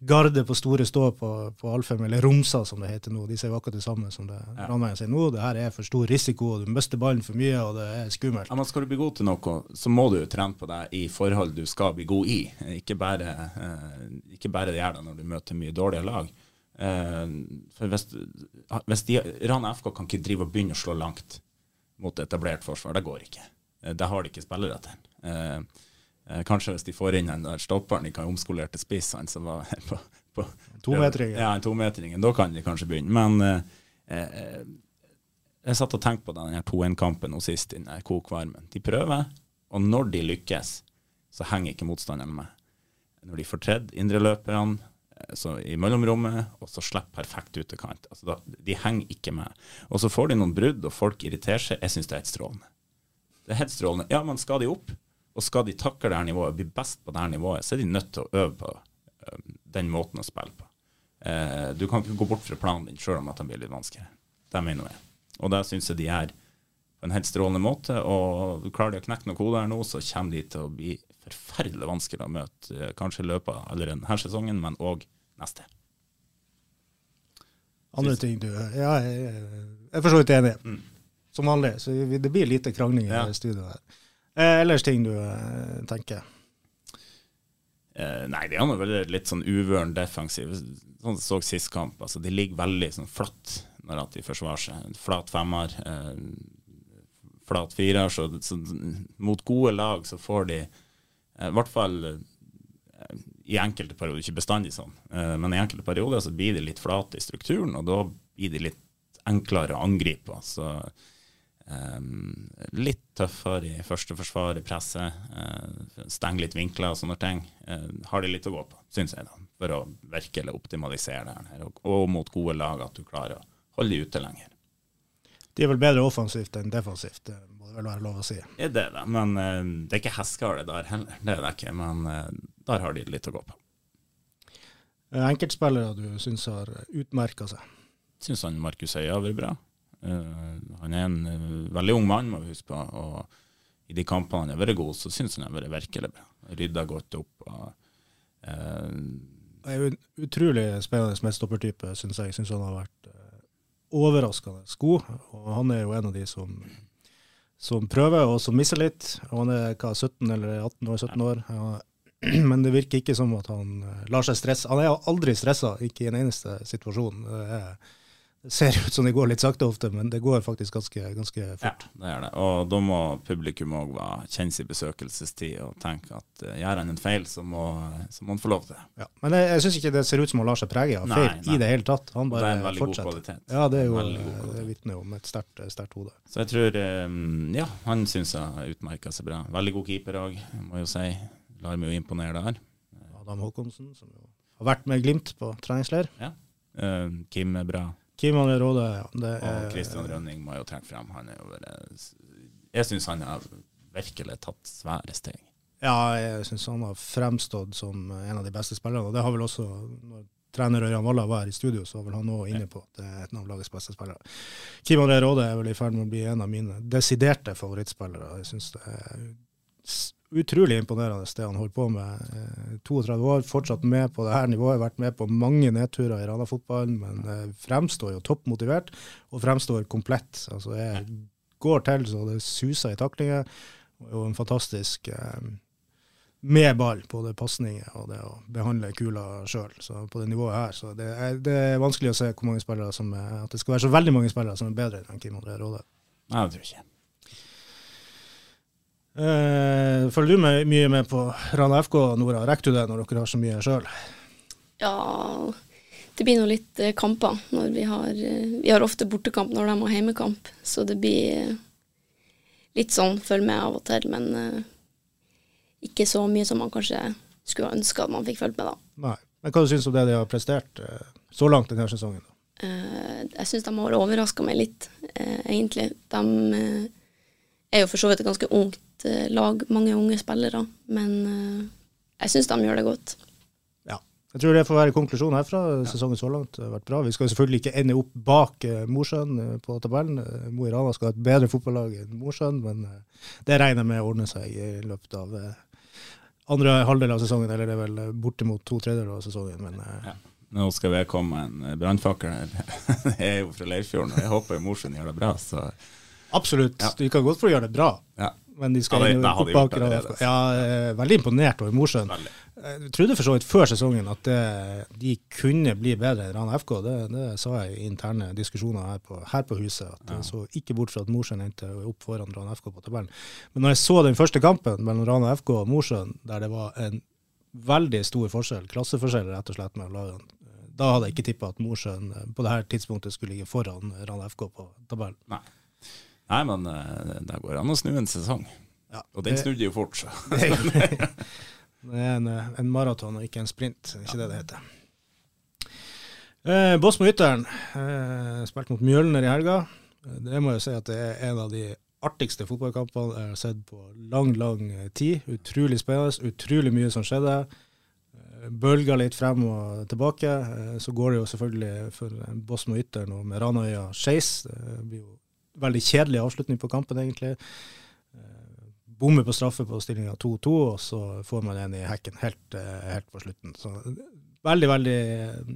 garde på store stå på, på Alfheim, eller Romsa som det heter nå, de sier jo akkurat det samme som det Ja. Ranveien sier nå. Det her er for stor risiko, og du mister ballen for mye, og det er skummelt. Ja, men Skal du bli god til noe, så må du jo trene på det i forhold du skal bli god i. Ikke bare, eh, ikke bare det gjør deg når du møter mye dårlige lag. Eh, for hvis, hvis de, Rana FK kan ikke drive og begynne å slå langt mot etablert forsvar, det går ikke. Eh, det har de ikke spillere til. Eh, kanskje hvis de får inn den der stopperen de kan omskolere til spiss, han som var på, på Tometringen. Ja, en. Da kan de kanskje begynne. Men eh, jeg satt og tenkte på denne 2-1-kampen nå sist i kokvarmen. De prøver, og når de lykkes, så henger ikke motstanderen med. Når de får tredd indreløperne så i mellomrommet, og så slipper perfekt ut til kant. Altså da, de henger ikke med. Og så får de noen brudd, og folk irriterer seg. Jeg syns det er helt strålende. Det er helt strålende. Ja, men skal de opp, og skal de takle det her nivået, bli best på det her nivået, så er de nødt til å øve på eh, den måten å spille på. Eh, du kan ikke gå bort fra planen din sjøl om at den blir litt vanskeligere. Det mener jeg. Og det syns jeg de gjør på en helt strålende måte. Og klarer de å knekke noen koder nå, så kommer de til å bli forferdelig vanskelig å møte. eh, Kanskje i løpet av denne sesongen, men òg neste. Andre ting du Ja, jeg, er for så vidt enig. Mm. Som vanlig. Så det blir lite krangling Ja. i studio her. Eh, ellers ting du eh, tenker? Eh, nei, de har vel litt sånn uvøren defensiv. Sånn som så sist kamp. Altså, de ligger veldig sånn flatt når de forsvarer seg. Flat femmer, eh, flat firer. Så, så mot gode lag så får de i hvert fall eh, i enkelte perioder, ikke bestandig sånn, eh, men i enkelte perioder så blir det litt flate i strukturen, og da blir det litt enklere å angripe. Så Um, litt tøffere i første forsvar, i presset. Uh, Stenge litt vinkler og sånne ting. Uh, har de litt å gå på, syns jeg, da, for å virkelig optimalisere det her. Og, og mot gode lag, at du klarer å holde de ute lenger. De er vel bedre offensivt enn defensivt, det må det vel være lov å si. Det er det, da. Men uh, det er ikke hestehale der heller. Det er det ikke. Men uh, der har de litt å gå på. Eh, Enkeltspillere du syns har utmerka seg? Syns han Markus Øya har vært bra. Uh, han er en veldig ung mann, må vi huske på. Og i de kampene han har vært god, så syns han han har vært virkelig bra. Rydda godt opp. Og, Det er jo en utrolig spennende midtstoppertype, syns jeg. Syns han har vært overraskende god. Og han er jo en av de som, som prøver, og som misser litt. Han er hva, 17 eller 18 år, 17 år. Ja, men det virker ikke som at han eh, lar seg stresse. Han er aldri stressa, ikke i en eneste situasjon. Det, er, det ser ut som det går litt sakte ofte, men det går faktisk ganske, ganske ja, det gjør det. Og da må publikum òg kjenne sin besøkelsestid og tenke at uh, gjør han en feil, så må, så må han få lov til det. Ja. Men jeg, jeg syns ikke det ser ut som han lar seg prege av feil nei. i det hele tatt. Han Og det er en veldig god kvalitet. Ja, det er jo det vitner jo om et sterkt, hode. Så jeg tror um, Ja, han syns jeg utmerka seg bra. Veldig god keeper òg, må jo si. Lar meg jo imponere der. Adam Håkonsen, som jo har vært med Glimt på treningsleir. Uh, Kim er bra. Kim André Råde, ja. Er, Og Kristian Rønning må jo trekke frem. Han er jo Jeg syns han har virkelig tatt svære steg. Ja, jeg syns han har fremstått som en av de beste spillerne. Og det har vel også, når trener Ørjan Walla var her i studio, så var vel han òg inne på at det er en av lagets beste spillere. Kim André Råde er vel i ferd med å bli en av mine desiderte favorittspillere. Jeg syns det er utrolig imponerende det han holder på med. Eh, 32 år, fortsatt med på det her nivået. Vært med på mange nedturer i Rana-fotballen, men eh, fremstår jo toppmotivert og fremstår komplett. Altså, jeg går til så det suser i taklinger. Og en fantastisk eh, med ball, både pasninger og det å behandle kula sjøl. Så på det nivået her, så det er, det er vanskelig å se hvor mange spillere som er, at det skal være så veldig mange spillere som er bedre enn Kim André Råde. Nei, det tror jeg ikke. Eh, følger du med, mye med på Rana FK, Nora? Rekker du det når dere har så mye sjøl? Ja, det blir nå litt eh, kamper når vi har eh, Vi har ofte bortekamp når de har heimekamp, så det blir litt sånn følg med av og til, men ikke så mye som man kanskje skulle ønske at man fikk fulgt med, da. Nei. Men hva syns du om det de har prestert så langt denne sesongen? Eh, jeg syns de har overraska meg litt, uh, egentlig. De uh, er jo for så vidt et ganske ungt eh, lag, mange unge spillere, men eh, jeg syns de gjør det godt. Ja. Jeg tror det får være konklusjonen herfra. Sesongen så langt har vært bra. Vi skal selvfølgelig ikke ende opp bak eh, Mosjøen på tabellen. Mo i Rana skal ha et bedre fotballag enn Mosjøen, men det regner jeg med å ordne seg i løpet av andre halvdel av sesongen, eller det er vel bortimot to tredjedeler av sesongen. Men Ja. Nå skal jeg komme en brannfakkel her. Jeg er jo fra Leirfjorden, og jeg håper Mosjøen gjør det bra. Så absolutt, Ja. Du kan godt få gjøre det bra. ja, Men de skal Ja, det- opp gjort bak Ja, veldig imponert over Mosjøen. Jeg trodde for så vidt før sesongen at det, de kunne bli bedre enn Rana FK. Det, det sa jeg i interne diskusjoner her på, her på huset. At jeg så ikke bort fra at Mosjøen endte opp foran Rana FK på tabellen. Men når jeg så den første kampen mellom Rana FK og Mosjøen, der det var en veldig stor forskjell, klasseforskjell rett og slett mellom lagene, da hadde jeg ikke tippa at Mosjøen eh, på det her tidspunktet skulle ligge foran Rana FK på tabellen. Nei. Nei, men eh, det går an å snu en sesong. Ja, Og den det- snudde jo fort, så. Det er det er en, en maraton og ikke en sprint, er ikke det det heter. Eh, med Ytteren eh, spilte mot Mjølner i helga. Eh, Det må jeg si at det er en av de artigste fotballkampene jeg har sett på lang, lang eh, tid. Utrolig spennende, utrolig mye som skjedde. Bølger litt frem og tilbake. Eh, Så går det jo selvfølgelig for en med Ytteren og med Ranøya Skeis. Det blir jo veldig kjedelig avslutning på kampen, egentlig bommer på straffe på stillinga 2-2, og så får man en i hekken helt, eh, helt på slutten. Så veldig, veldig eh,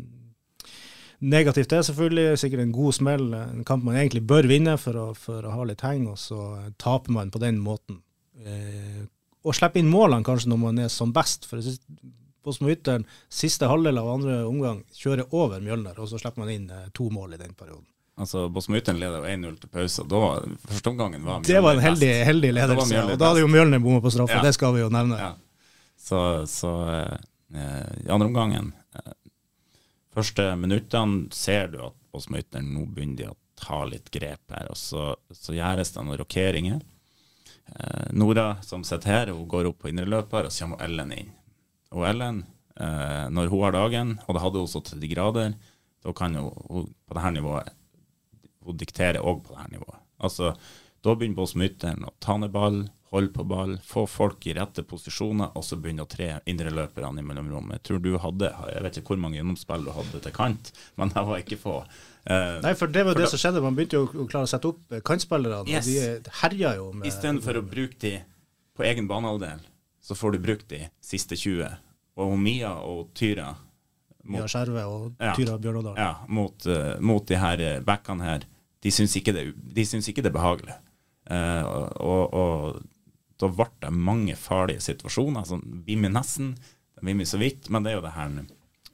negativt det, selvfølgelig. Sikkert en god smell. En kamp man egentlig bør vinne for å, for å ha litt heng, og så taper man på den måten. Eh, og slipper inn målene kanskje når man er som best. For jeg synes på Småytteren, siste halvdel av andre omgang, kjører over Mjølner, og så slipper man inn eh, to mål i den perioden. Altså, Bosmuten leder jo 1-0 til pause. Da første omgangen var Det var en heldig, heldig ledelse, Ja, og da hadde jo Mjølner bomma på straffe, Ja. det skal vi jo nevne. Ja. Så, så eh, i andre omgangen eh, Første minuttene ser du at Bosmyten nå begynner de å ta litt grep her, og så, så gjøres det noen rokeringer. Eh, Nora som sitter her, hun går opp på indreløper, og så kommer Ellen inn. Og Ellen, eh, når hun har dagen, og det hadde hun så til de grader, da kan hun, hun på dette nivået hun dikterer òg på dette nivået. Altså, da begynner Bosmytteren å ta ned ball, holde på ball, få folk i rette posisjoner, og så begynne å tre indreløperne i mellomrommet. Jeg tror du hadde, jeg vet ikke hvor mange gjennomspill du hadde til kant, men det var ikke få. Uh, Nei, for det var For det da- som skjedde. Man begynte jo å klare å sette opp eh, kantspillerne. Yes. og De herja jo med Istedenfor å bruke de på egen banehalvdel, så får du brukt de siste 20. Og Mia og Tyra mot, Mia Skjerve og Ja. Tyra Bjørnådal. ja, mot, uh, mot de her eh, backene her, de syns ikke, ikke det er behagelig. Eh, og, og, da ble det mange farlige situasjoner. Sånn, Bimmi nesten, Bimmi så vidt, men det er jo det her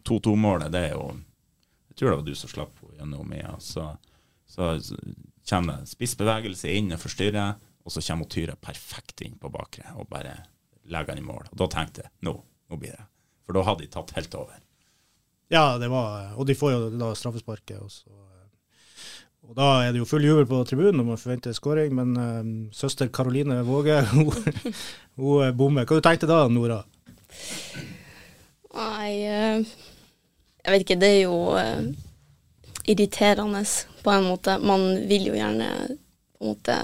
2-2-målet, det er jo Jeg tror det var du som slapp henne gjennom Mia. Så, så, så kommer det spissbevegelse inn og forstyrrer, og så kommer Tyra perfekt inn på bakre og bare legger den i mål. Og da tenkte jeg nå, nå blir det. For da hadde de tatt helt over. Ja, det var Og de får jo da straffesparket. Og, så, og da er det jo full jubel på tribunen når man forventer skåring, men um, søster Karoline Våge, hun, hun eh, bommer. Hva du tenkte da, Nora? Nei, eh, jeg vet ikke. Det er jo irriterende på en måte. Man vil jo gjerne på en måte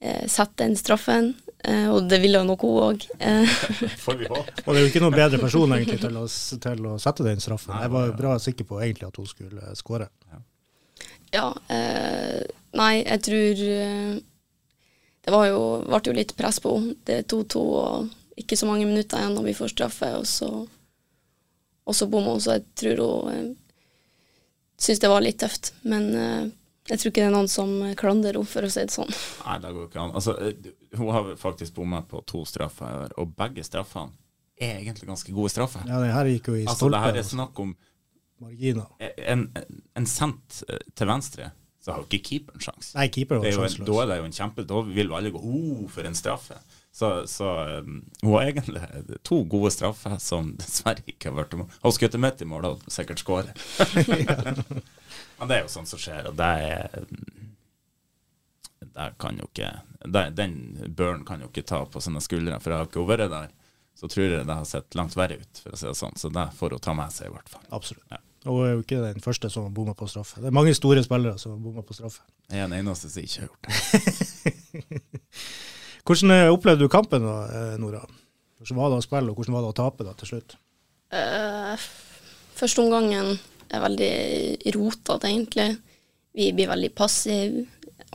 eh, sette den straffen, eh, og det ville jo nok hun òg. Eh, Får vi håpe. Og det er jo ikke noen bedre person egentlig til å, til å sette den straffen. Jeg var jo bra sikker på egentlig at hun skulle skåre. ja, eh, nei, jeg tror eh, Det var jo, ble jo litt press på henne. Det er 2-2 og ikke så mange minutter igjen når vi får straffe, og så, og så bommer hun. Så jeg tror hun eh, syns det var litt tøft. Men eh, jeg tror ikke det er noen som klandrer henne, for å si det sånn. Nei, det går ikke an. Altså, hun har faktisk bomma på to straffer og begge straffene er egentlig ganske gode straffer. Ja, det her gikk jo i Altså, det her er snakk om marginer. en, en sendt eh, til venstre, så har jo ikke keeperen sjans. Nei, keeper var en, sjanseløs. da er det jo en kjempe Da vil alle gå oh, for en straffe. Så, så um, hun har egentlig to gode straffer som dessverre ikke har vært mål. Hun skutt midt i mål og sikkert skåret. Men det er jo sånt som skjer, og det er det kan jo ikke det, Den børen kan jo ikke ta på sine skuldre, for jeg har ikke vært der. Så tror jeg det har sett langt verre ut, for å si det sånn. Så det får hun ta med seg, i hvert fall. Absolutt. Ja. Og hun er jo ikke den første som bomma på straffe. Det er mange store spillere som bomma på straffe. Jeg er den eneste som ikke har gjort det. Hvordan eh, opplevde du kampen da, eh, Nora? Hvordan var det å spille, og hvordan var det å tape da til slutt? Uh, første omgangen er veldig rotete, egentlig. Vi blir veldig passive.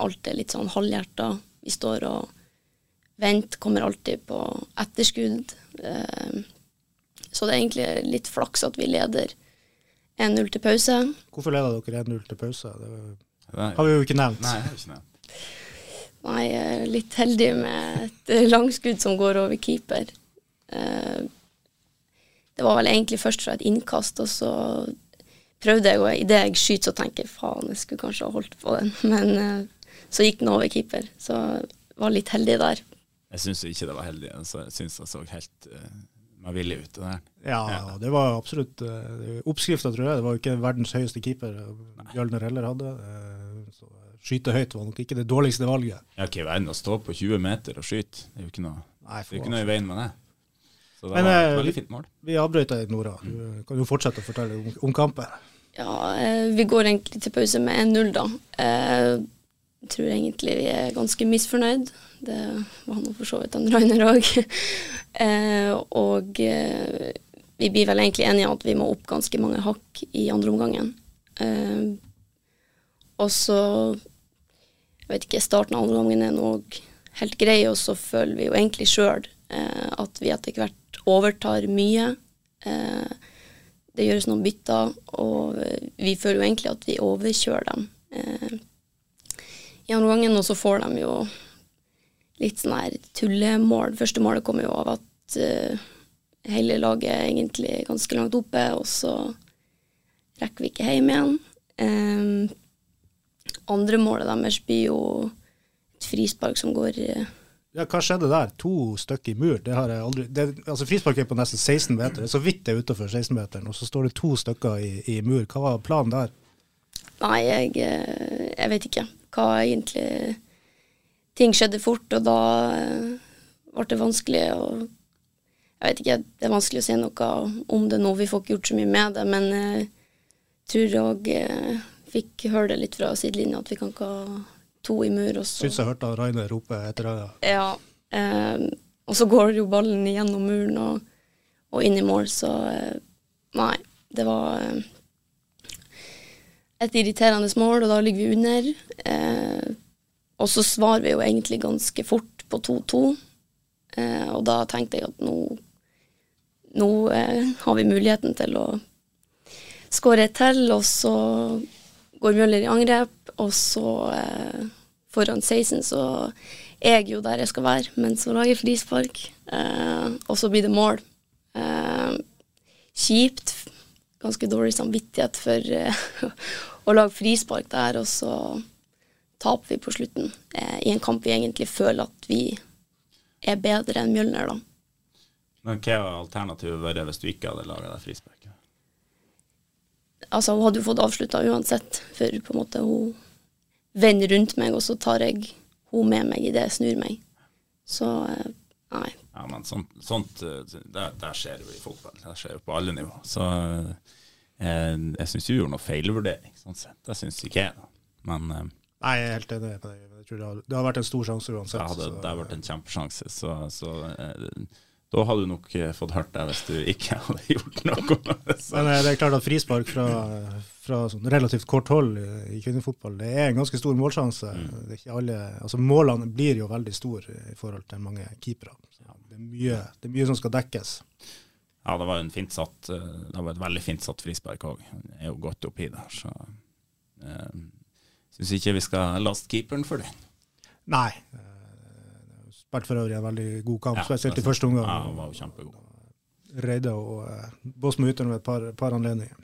Alt er litt sånn halvhjerta. Vi står og venter, kommer alltid på etterskudd. Uh, så det er egentlig litt flaks at vi leder 1-0 til pause. Hvorfor leda dere 1-0 til pause? Det har vi jo ikke nevnt. Nei, jeg har ikke nevnt. Nei, er litt heldig med et langskudd som går over keeper. Eh, Det var vel egentlig først fra et innkast, og så prøvde jeg, og idet jeg skyter, så tenker jeg faen, jeg skulle kanskje ha holdt på den. Men eh, så gikk den over keeper, så jeg var litt heldig der. Jeg syns ikke det var heldig. Altså, jeg syns det så helt uh, meg villig ut. Det der. Ja, det var absolutt uh, oppskrifta, tror jeg. Det var jo ikke verdens høyeste keeper Bjølner heller hadde. Uh, så skyte høyt var nok ikke det dårligste valget. Ja, ikke i verden å stå på 20 meter og skyte. Det er jo ikke noe, Nei, det er ikke noe i veien med det. Så det Men, var et eh, veldig fint mål. Vi avbrøt deg, Nora. Du kan jo fortsette å fortelle om, om kampen. Ja, eh, vi går egentlig til pause med 1-0, da. Eh, Jeg tror egentlig vi er ganske misfornøyd. Det var nå for så vidt han Rainer òg. Og eh, vi blir vel egentlig enige om at vi må opp ganske mange hakk i andre omgangen. Eh, Og så Jeg vet ikke, starten av andre omgangen er nå helt grei, og så føler vi jo egentlig sjøl at vi etter hvert overtar mye. Eh, det gjøres noen bytter, og vi føler jo egentlig at vi overkjører dem eh, i andre gangen, og så får de jo litt sånn her tullemål. Første målet kommer jo av at uh, hele laget er egentlig ganske langt oppe, og så rekker vi ikke hjem igjen. Um, andre målet deres blir jo et frispark som går uh, Ja, hva skjedde der? To stykker i mur. Det har jeg aldri det, altså Frispark er på nesten 16 meter. Er så vidt det er utafor 16-meteren, og så står det to stykker i, i mur. Hva var planen der? Nei, jeg, jeg vet ikke hva egentlig Ting skjedde fort, og da eh, ble det vanskelig å Jeg vet ikke, det er vanskelig å si noe om det nå, vi får ikke gjort så mye med det, men jeg tror jeg fikk høre det litt fra sidelinja at vi kan ikke ha to i mur. Også. Syns jeg hørte Rainer rope etter det. ja, eh, og så går jo ballen gjennom muren og, og inn i mål, så eh, nei, det var eh, et irriterende mål, og da ligger vi under. Eh, og så svarer vi jo egentlig ganske fort på 2-2, eh, og da tenkte jeg at nå, nå eh, har vi muligheten til å skåre et til, og så går Mjøller i angrep, og så eh, foran 16 så er jeg jo der jeg skal være, men så lager jeg frispark, eh, og så blir det mål. Eh, kjipt, ganske dårlig samvittighet for eh, å lage frispark der, og så taper vi på slutten eh, i en kamp vi egentlig føler at vi er bedre enn Mjølner, da. Men hva var alternativet vært hvis du ikke hadde laga deg frispark? Altså, hun hadde jo fått avslutta uansett, for på en måte hun vender rundt meg, og så tar jeg hun med meg idet jeg snur meg. Så eh, nei. Ja, men sånt, sånt eh, der, der skjer jo i fotball. Det skjer jo på alle nivå. Så eh, jeg syns du gjorde noe feilvurdering, sånn sett. Det syns ikke jeg, da. Men eh, Nei, jeg er helt enig med deg. Jeg tror det hadde, det har vært en stor sjanse uansett. det hadde så- det hadde vært en kjempesjanse. Så, så eh, da hadde du nok eh, fått hørt det hvis du ikke hadde gjort noe. Men eh, det er klart at frispark fra, fra sånn relativt kort hold i, kvinnefotball, det er en ganske stor målsjanse. Mm. Det alle, altså Målene blir jo veldig store i forhold til mange keepere. Det er, mye, det er mye som skal dekkes. ja, det var en fint satt eh, Det var et veldig fint satt frispark òg. Han er jo godt oppi der, så eh, syns ikke vi skal laste keeperen for det. Nei. eh, Spilte for øvrig en veldig god kamp, Ja, spesielt i første omgang. Ja, han var jo kjempegod. Reide og uh, Båsmo uten ved et par, par anledninger.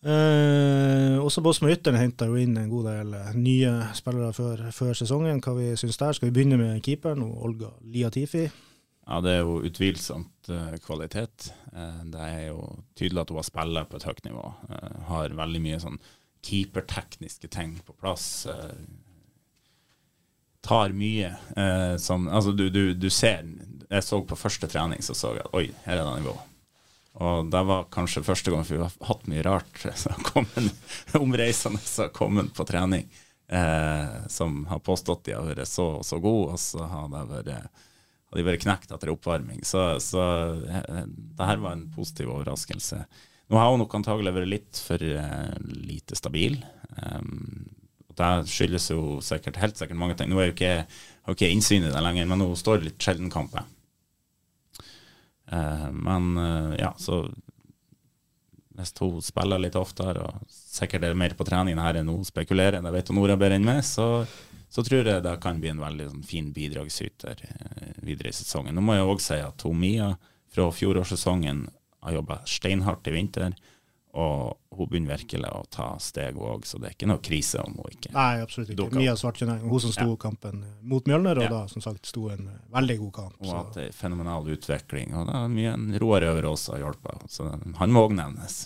Eh, også Båtsmøytteren henta jo inn en god del eh, nye spillere før, før sesongen. Hva vi syns der? Skal vi begynne med keeperen, og Olga Liatifi? Ja, det er jo utvilsomt uh, kvalitet. Uh, det er jo tydelig at hun har spiller på et høyt nivå. Uh, har veldig mye sånn keepertekniske ting på plass. tar mye som Altså, du, du, du, ser Jeg så på første trening, så så jeg at oi, her er det nivå. Og det var kanskje første gang, vi har hatt mye rart omreisende som har kommet på trening, eh, som har påstått de har vært så og så gode, og så har vært, har de vært knekt etter oppvarming. Så, så eh, det her var en positiv overraskelse. Nå har hun nok antagelig vært litt for uh, lite stabil. Um, og Det skyldes jo sikkert, helt sikkert mange ting. Nå er jo ikke, har ikke innsyn i det lenger, men hun står litt sjelden kamper. Uh, men uh, ja, så hvis hun spiller litt oftere, og sikkert er mer på trening her enn hun spekulerer, det vet Nora bedre enn meg, så, så, tror jeg det kan bli en veldig sånn, fin bidragsyter eh, videre i sesongen. Nå må jeg òg si at Mia fra fjorårssesongen har jobba steinhardt i vinter. Og hun begynner virkelig å ta steg òg, så det er ikke noe krise om hun ikke Nei, absolutt ikke. Mia Svartjeneng, hun som sto ja. kampen mot Mjølner, og ja. da som sagt sto en veldig god kamp. Hun har hatt en fenomenal utvikling, og det er mye en Roar Øvre også har hjulpet. Så han må òg nevnes.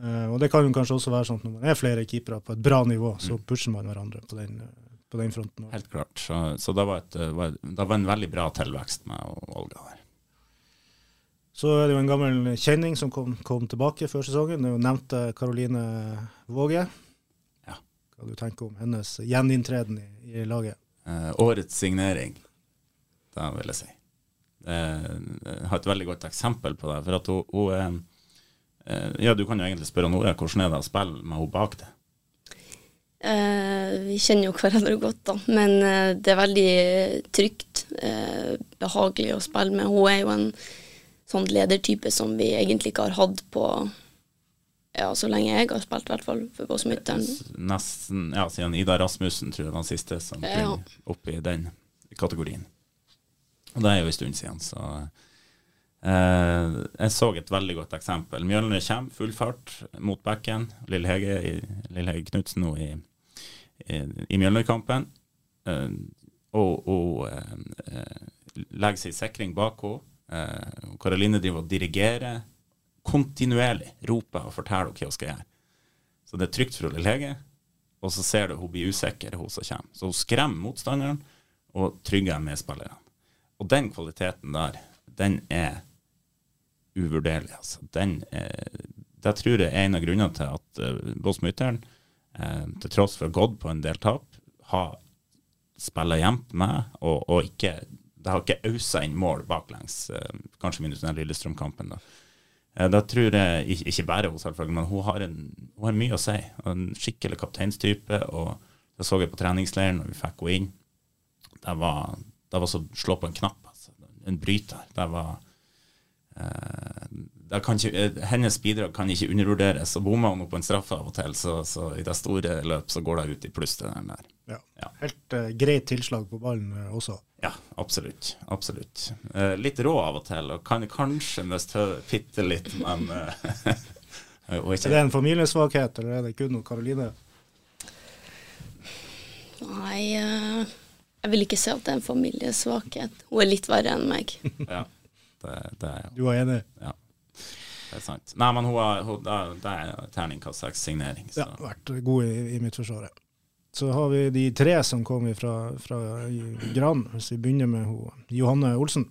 Uh, og det kan jo kanskje også være sånn at når man er flere keepere på et bra nivå, så mm. pusher man hverandre på den, på den fronten. Helt klart. Så, så det, var et, var, det var en veldig bra tilvekst med Olga der. Så er det jo en gammel kjenning som kom, kom tilbake før sesongen. Det er jo nevnte Karoline Våge. Ja. Hva du tenker om hennes gjeninntreden i, i laget? Eh, årets signering, da vil jeg si. Jeg har et veldig godt eksempel på det. For at hun, hun eh, Ja, du kan jo egentlig spørre Nora hvordan er det å spille med henne bak det? Eh, vi kjenner jo hverandre godt, da. Men eh, det er veldig trygt. Eh, behagelig å spille med. Hun er jo en sånn ledertype som vi egentlig ikke har hatt på ja, så lenge jeg har spilt, i hvert fall, for Båtsmytteren. Nesten, ja, siden Ida Rasmussen tror jeg var den siste som ja. kom opp i den kategorien. Og det er jo en stund siden, så eh, Jeg så et veldig godt eksempel. Mjølner kommer, full fart mot bekken. Lille Hege, Hege Knutsen nå i, i, i Mjølnerkampen. Eh, og og eh, legger sin sikring bak henne Karoline driver og dirigerer kontinuerlig. Roper og forteller hva hun skal gjøre. Så det er trygt for Lille lege, Og så ser du hun blir usikker, hun som kommer. Så hun skremmer motstanderen og trygger medspillerne. Og den kvaliteten der, den er uvurderlig. Altså. Den er, det tror jeg er en av grunnene til at uh, Bås Mytteren, uh, til tross for gått på en del tap, har spilla jevnt med og, og ikke det har ikke ausa inn mål baklengs, eh, kanskje minus den Lillestrøm-kampen. da. Eh, da tror jeg, Ikke bare hun, selvfølgelig, men hun har, en, hun har mye å si. En skikkelig kapteinstype. og Det så jeg på treningsleiren når vi fikk henne inn. Det var, det var så slå på en knapp. Altså. En bryter. Det var ikke, eh, Hennes bidrag kan ikke undervurderes. Og Bommer hun på en straffe av og til, så, så, i det store løp så går det ut i pluss. det der. Ja. ja. Helt uh, greit tilslag på ballen uh, også. Ja, absolutt. absolutt. Uh, litt rå av og til, og kan kanskje miste bitte litt, men Er det en familiesvakhet, eller er det kun Karoline? Nei, jeg vil ikke si at det er en familiesvakhet. Hun er litt verre enn meg. ja, det, det er Du er enig? Ja. Det er sant. Nei, men hun hun, det er terningkast seks-signering. Ja, vært god i, i mitt forsvar. Så har vi de tre som kom fra, fra Gran. Hvis vi begynner med hun, Johanne Olsen.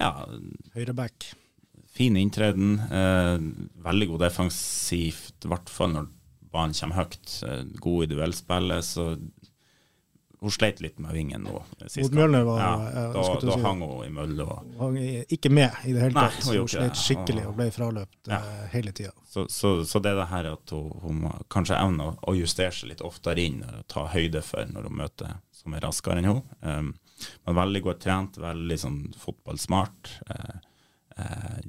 Ja. Høyreback. Fin inntreden. Eh, veldig god defensivt, i hvert fall når banen kommer høyt. Eh, god i duellspillet. Så hun sleit litt med vingen nå. Mot Mjølner var ja, Da, da si, hang hun i mølla. Hang ikke med i det hele tatt. Nei, hun, hun sleit skikkelig og ble fraløpt ja. uh, hele tida. Så, så, så, det er det her at hun, hun kanskje evner å, justere seg litt oftere inn og ta høyde for når hun møter som er raskere enn hun. Um, men veldig godt trent, veldig sånn fotballsmart. Uh, uh,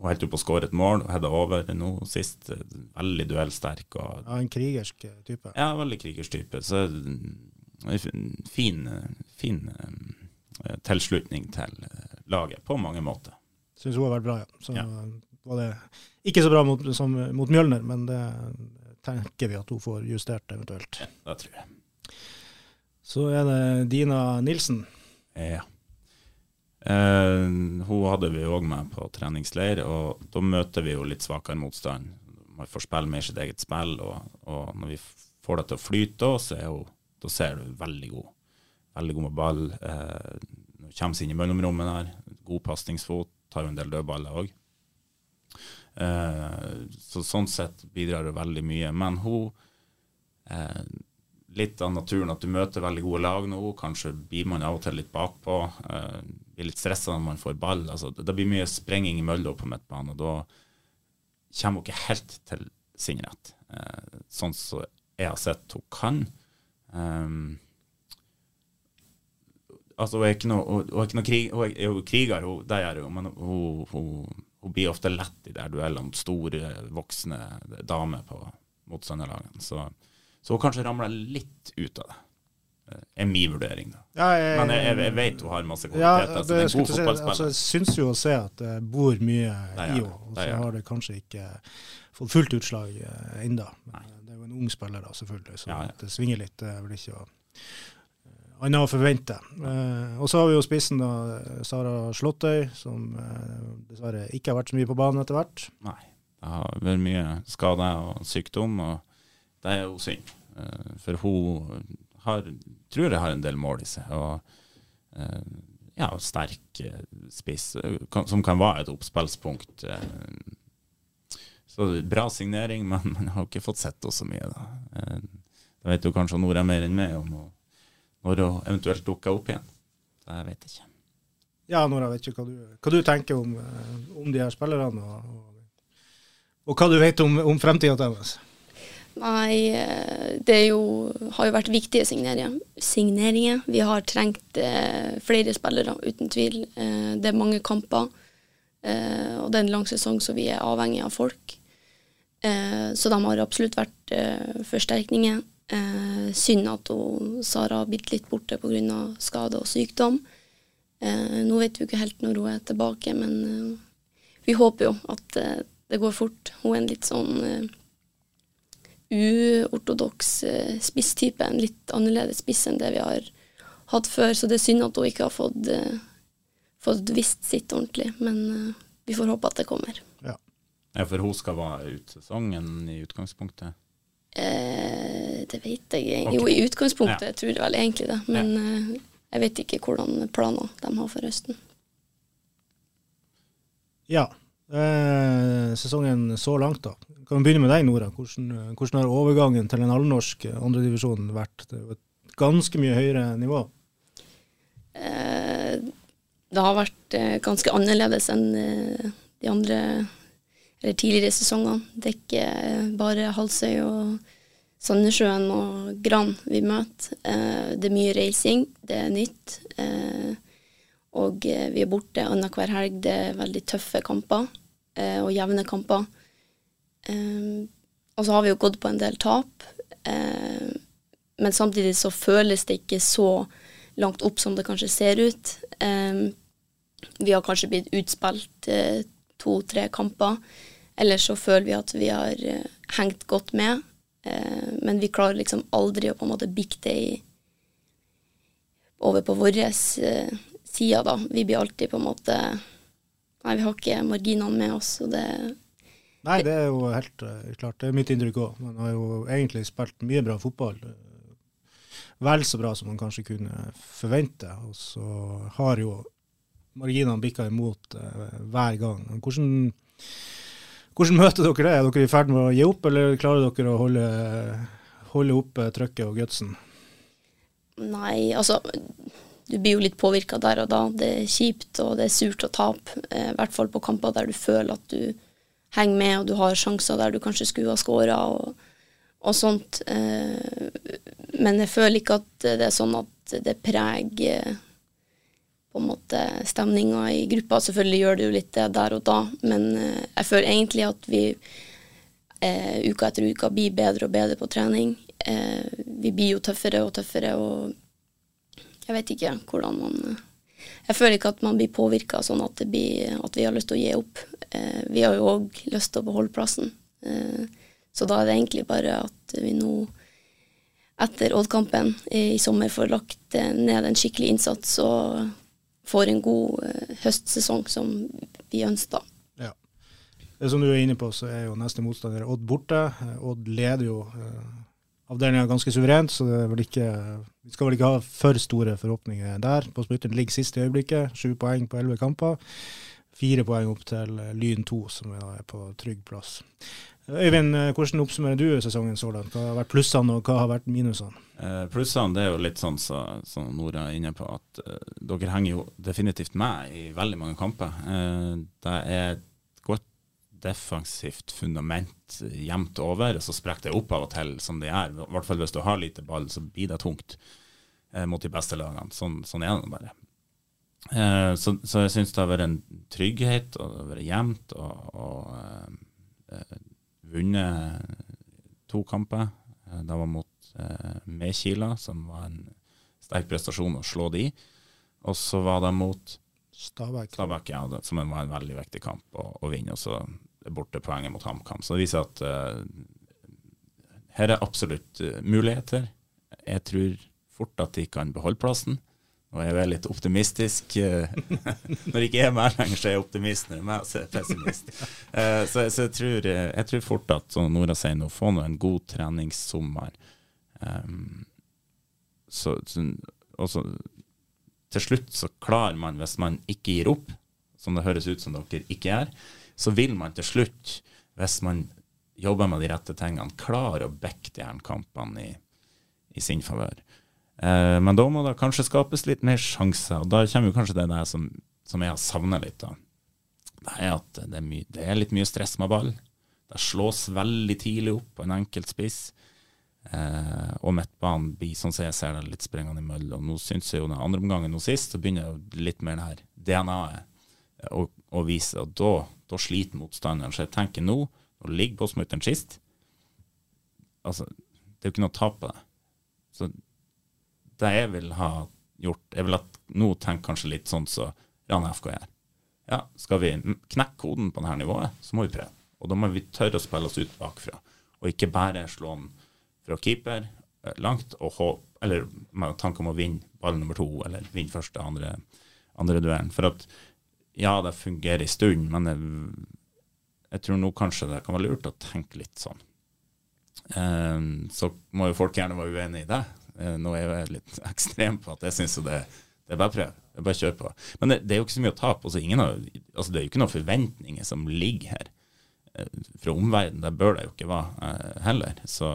hun holdt på å skåre et mål og hadde over nå sist. Veldig duellsterk. Og, ja, En krigersk type? Ja, veldig krigersk type. Så fin, fin eh, tilslutning til eh, laget på mange måter. Syns hun har vært bra, ja. Så, ja. var det ikke så bra mot, som mot Mjølner, men det tenker vi at hun får justert eventuelt. Ja, det tror jeg. Så er det Dina Nilsen. Ja. Eh, hun hadde vi òg med på treningsleir, og da møter vi jo litt svakere motstand. Man får spille mer sitt eget spill, og, og når vi får det til å flyte, så er hun, da ser du veldig god. Veldig god med ball. Eh, kommer seg inn i mellomrommet der. God pasningsfot. Tar jo en del dødballer òg. Eh, så sånn sett bidrar det veldig mye. Men hun eh, Litt av naturen at du møter veldig gode lag nå. Kanskje blir man av og til litt bakpå. Eh, blir litt stressa når man får ball. Altså, det blir mye sprenging i mølla på midtbanen, og da kommer hun ikke helt til sin rett. Eh, sånn som så jeg har sett hun kan. Um, altså, hun er ikke noe, hun, er ikke noe krig, hun er jo kriger, hun, det gjør hun, men hun, hun, hun, blir ofte lett i de duellene mot store, voksne damer på motstanderlagene. Så så hun kanskje ramler litt ut av det. Eh, er min vurdering, da. Ja, jeg, Men jeg, jeg, vet hun har masse kvaliteter. Ja, det, er en god fotballspiller. Altså, jeg syns jo å se at det bor mye i henne, og så har det kanskje ikke fått fullt utslag uh, ennå. Jo en ung spiller, da, selvfølgelig, så ja, ja. det svinger litt. Det er vel ikke å uh, annet å forvente. Uh, og så har vi jo spissen, da, Sara Slåttøy, som uh, dessverre ikke har vært så mye på banen etter hvert. Nei, det har vært mye skader og sykdom. og det er jo synd. Eh, for hun har, tror jeg har en del mål i seg. Og eh, ja, sterk eh, spiss, som kan være et oppspillspunkt. Så bra signering, men man har ikke fått sett henne så mye. Da. Det vet jo kanskje Nora mer enn meg om når hun eventuelt dukker opp igjen. Vet jeg ikke. Ja, Nora, vet ikke hva du, hva du tenker om, om de her spillerne, og, og, og, hva du vet om, om fremtida deres? Nei, eh, det jo, har jo vært viktige signeringer. signeringer. Vi har trengt eh, flere spillere, uten tvil. Eh, det er mange kamper. Eh, og det er en lang sesong, så vi er avhengig av folk. Eh, så de har absolutt vært eh, forsterkninger. synd at hun, Sara har blitt litt borte pga. skade og sykdom. nå vet vi ikke helt når hun er tilbake, men vi håper jo at det går fort. Hun er en litt sånn uortodoks eh, spisstype, en litt annerledes spiss enn det vi har hatt før. Så det er synd at hun ikke har fått, fått visst sitt ordentlig, men vi får håpe at det kommer. Ja. For hun skal være ut sesongen i utgangspunktet? Eh, det vet jeg ikke. Okay. Jo, i utgangspunktet ja. tror jeg vel egentlig det, men ja. eh, jeg vet ikke hvordan planer de har for høsten. Ja, Eh, sesongen så langt, da. Kan vi begynne med deg, Nora. Hvordan, hvordan har overgangen til en halvnorsk andredivisjon vært? Det er et ganske mye høyere nivå? Eh, det har vært eh, ganske annerledes enn eh, de andre eller tidligere sesonger. Det er ikke eh, bare Halsøy og Sandnessjøen og Gran vi møter. Eh, det er mye reising, det er nytt. og vi er borte annenhver helg. Det er veldig tøffe kamper og jevne kamper. Og så har vi jo gått på en del tap, men samtidig så føles det ikke så langt opp som det kanskje ser ut. Vi har kanskje blitt utspilt to-tre kamper, eller så føler vi at vi har uh, hengt godt med, men vi klarer liksom aldri å på en måte bikke det i, over på vår side, da. Vi blir alltid på en måte Nei, vi har ikke marginene med oss, og det Nei, det er jo helt uh, klart. Det er mitt inntrykk òg. Man har jo egentlig spilt mye bra fotball. Vel så bra som man kanskje kunne forvente. Og så har jo marginene bikka imot uh, hver gang. Hvordan, hvordan, møter dere det? Er dere i ferd med å gi opp, eller klarer dere å holde, holde oppe trøkket og gutsen? Nei, altså du blir jo litt påvirka der og da. Det er kjipt og det er surt å tape, eh, i hvert fall på kamper der du føler at du henger med, og du har sjanser der du kanskje skulle ha skåra og, og, sånt. Eh, men jeg føler ikke at det er sånn at det preger på en måte stemninga i gruppa. Selvfølgelig gjør det jo litt det der og da, men eh, jeg føler egentlig at vi eh, uka etter uka blir bedre og bedre på trening. vi blir jo tøffere og tøffere, og jeg vet ikke hvordan man jeg føler ikke at man blir påvirka sånn at, blir, at vi har lyst til å gi opp. Eh, vi har jo òg lyst til å beholde plassen. Eh, så da er det egentlig bare at vi nå, etter Odd-kampen i sommer, får lagt ned en skikkelig innsats og får en god eh, høstsesong som vi ønsker. Ja. Det som du er inne på, så er jo neste motstander Odd borte. Odd leder jo avdelinga ganske suverent, så ikke, vi skal vel ikke ha for store forhåpninger der. På Spytteren ligger sist i øyeblikket, sju poeng på elleve kamper. Fire poeng opp til Lyn 2, som er på trygg plass. Øyvind, hvordan oppsummerer du sesongen så langt? Hva har vært plussene, og hva har vært minusene? Eh, plussene det er jo litt sånn som så, så Nora er inne på, at eh, dere henger jo definitivt med i veldig mange kamper. Eh, det er et godt defensivt fundament jevnt over, og så sprekker det opp av og til som det er. I hvert fall hvis du har lite ball, så blir det tungt eh, mot de beste lagene. Sånn, sånn er det bare. Eh, så, så, jeg syns det har vært en trygghet, og det har vært jevnt, og, og eh, vunnet to kamper. Eh, det var mot eh, Mekila, som var en sterk prestasjon å slå de. Og så var det mot Stabæk. Stabæk ja, det, som var en veldig viktig kamp å, å vinne. Og så bortepoenget mot HamKam. Så det viser at uh, her er absolutt uh, muligheter. Jeg tror fort at de kan beholde plassen. Og jeg er litt optimistisk. Når jeg ikke er med lenger, så er jeg optimist. Når jeg er med, så er jeg pessimist. så, så jeg, tror, jeg, tror, fort at som Nora sier nå, få nå en god treningssommer. Så, så, til slutt så klarer man, hvis man ikke gir opp, som det høres ut som dere ikke gjør, så vil man til slutt, hvis man jobber med de rette tingene, klare å backe de her kampene i, i sin favør. Eh, men da må det kanskje skapes litt mer sjanser, og da kommer jo kanskje det der som, som jeg har savna litt. da. Det er at det er, mye, det er, litt mye stress med ball. Det slås veldig tidlig opp på en enkelt spiss. Eh, og midtbanen blir, sånn som jeg ser det, litt sprengende imellom. Nå syns jeg jo den andre omgangen nå sist, så begynner jo litt mer det her DNA-et å, å vise. Og da da sliter motstanderen. Så jeg tenker nå, det ligger på smutteren sist altså, Det er jo ikke noe å tape. Så det jeg vil ha gjort Jeg vil at nå tenker kanskje litt sånn som så Rana FK gjør. Ja, skal vi knekke koden på dette nivået, så må vi prøve. Og da må vi tørre å spille oss ut bakfra. Og ikke bare slå den fra keeper eh, langt og håpe, eller med tanke om å vinne ball nummer to, eller vinne første, andre, andre duellen. For at ja, det fungerer en stund, men jeg, jeg, tror nå kanskje det kan være lurt å tenke litt sånn. Um, så må jo folk gjerne være uenig i det. Uh, nå er jeg litt ekstrem på at jeg syns det, det er bare prøv. Det er bare kjør på. Men det, det, er jo ikke så mye å tape. Altså, altså, det er jo ikke noen forventninger som ligger her uh, fra omverdenen. Der bør det jo ikke være uh, heller. Så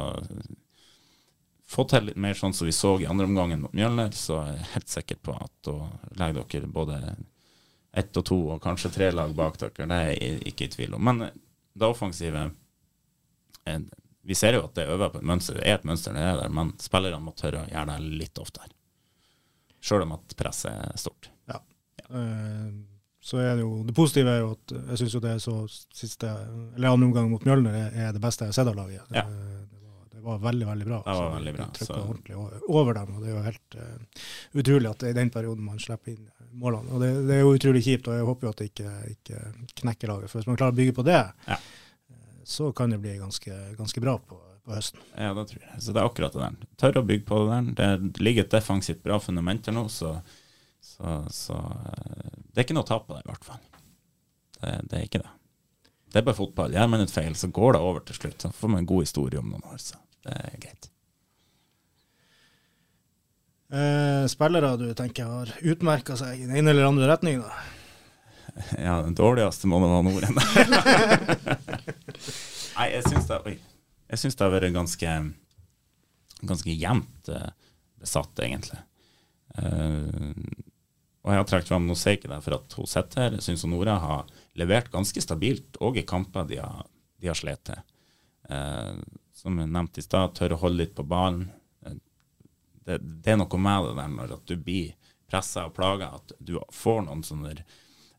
få til litt mer sånn som vi så i andre omgangen mot Mjølner, så er jeg helt sikker på at da legger dere både ett og to og kanskje tre lag bak dere. Det er jeg ikke i tvil om. Men eh, det offensive eh, Vi ser jo at det øver på et mønster. Det er et mønster, det er der, men spillerne må tørre å gjøre det litt oftere. Sjøl om at presset er stort. Ja. ja. Uh, så er det jo Det positive er jo at jeg syns jo det er så siste Eller andre omgang mot Mjølner er, det beste jeg har sett av laget. Ja. Det, det, var, veldig, veldig bra. Det var veldig bra. Trykka ordentlig over dem. og Det er jo helt uh, utrolig at det er i den perioden man slipper inn målene. Og det, det, er jo utrolig kjipt, og jeg håper jo at det ikke, ikke knekker laget. For hvis man klarer å bygge på det, ja. Så kan det bli ganske, ganske bra på, på, høsten. Ja, det tror jeg. Så det er akkurat det der. Tør å bygge på det der. Det ligger et defensivt bra fundament her nå, så, så, så, eh, det er ikke noe å ta på det, i hvert fall. Det, det, er ikke det. Det er bare fotball. Gjør man et feil, så går det over til slutt. Så får man en god historie om noen år, så det er greit. Eh, spillere du tenker har utmerka seg i den ene eller andre retning? da? Ja, den dårligste må det være Norden. Nei, jeg syns det, det, har vært ganske, ganske jevnt eh, besatt, egentlig. Uh, og jeg har trukket fram ikke der for at hun sitter her. Jeg syns Nora har levert ganske stabilt, òg i kamper de har, de har slitt til. Uh, som jeg nevnte i stad, tør å holde litt på ballen det, det, er noe med det der når at du blir pressa og plaga, at du får noen sånne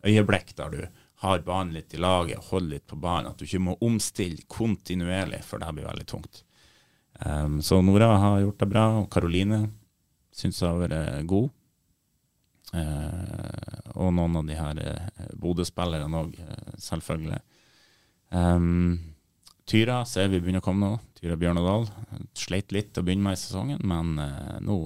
øyeblikk der du har banen litt i laget, holder litt på banen, at du ikke må omstille kontinuerlig, for det blir veldig tungt. Um, så Nora har gjort det bra, og Karoline syns hun har vært god. Uh, og noen av de her uh, Bodø-spillerne òg, uh, selvfølgelig. Um, Tyra ser vi begynner å komme nå. Tyra Bjørnadal. Sleit litt å begynne med i sesongen, men nå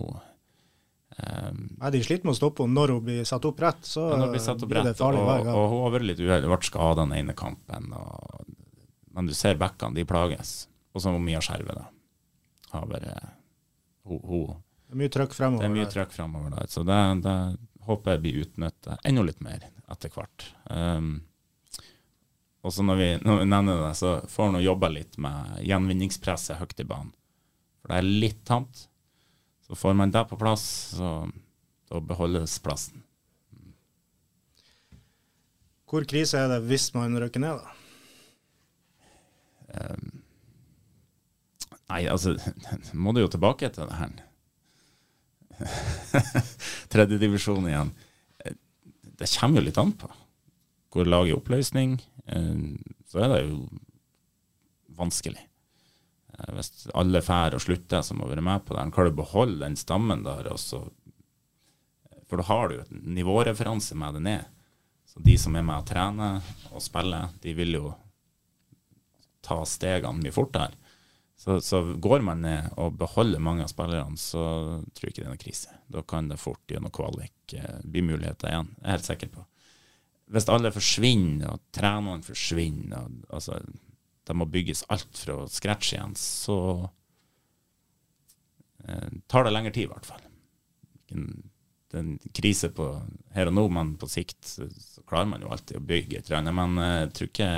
um, Nei, De sliter med å stoppe henne når hun blir satt opp rett. Så ja, blir, satt opp blir det farlig hver gang. Og, og hun har vært litt uheldig, ble skada den ene kampen. Og, men du ser bekkene, de plages. Og så Mia Skjerve, da. Har bare hun, hun, Det er mye trøkk fremover. Det er mye trøkk fremover der. Så det, det håper jeg blir utnytta enda litt mer etter hvert. Um, og så når vi, når vi, nevner det, så får han jobba litt med gjenvinningspresset høyt i banen. For det er litt tamt. Så får man det på plass, så da beholdes plassen. Hvor krise er det hvis man røkker ned, da? Um, nei, altså må du jo tilbake til det her. Tredjedivisjon igjen. Det kommer jo litt an på. Går laget i oppløsning? Eh, så er det jo vanskelig. Eh, hvis alle drar og slutter som har vært med på det, kan du beholde den stammen der. Også, for da har du jo en nivåreferanse med det ned. Så de som er med og trener og spiller, de vil jo ta stegene mye fortere. Så, så, går man ned og beholder mange av spillerne, så tror jeg ikke det er noen krise. Da kan det fort gjennom kvalik eh, bli muligheter igjen. Jeg er helt sikker på hvis alle forsvinner, og trenerne forsvinner, og, altså, det må bygges alt fra scratch igjen, så eh, tar det lengre tid, i hvert fall. Det er en krise på her og nå, men på sikt så, klarer man jo alltid å bygge et eller Men eh, jeg tror ikke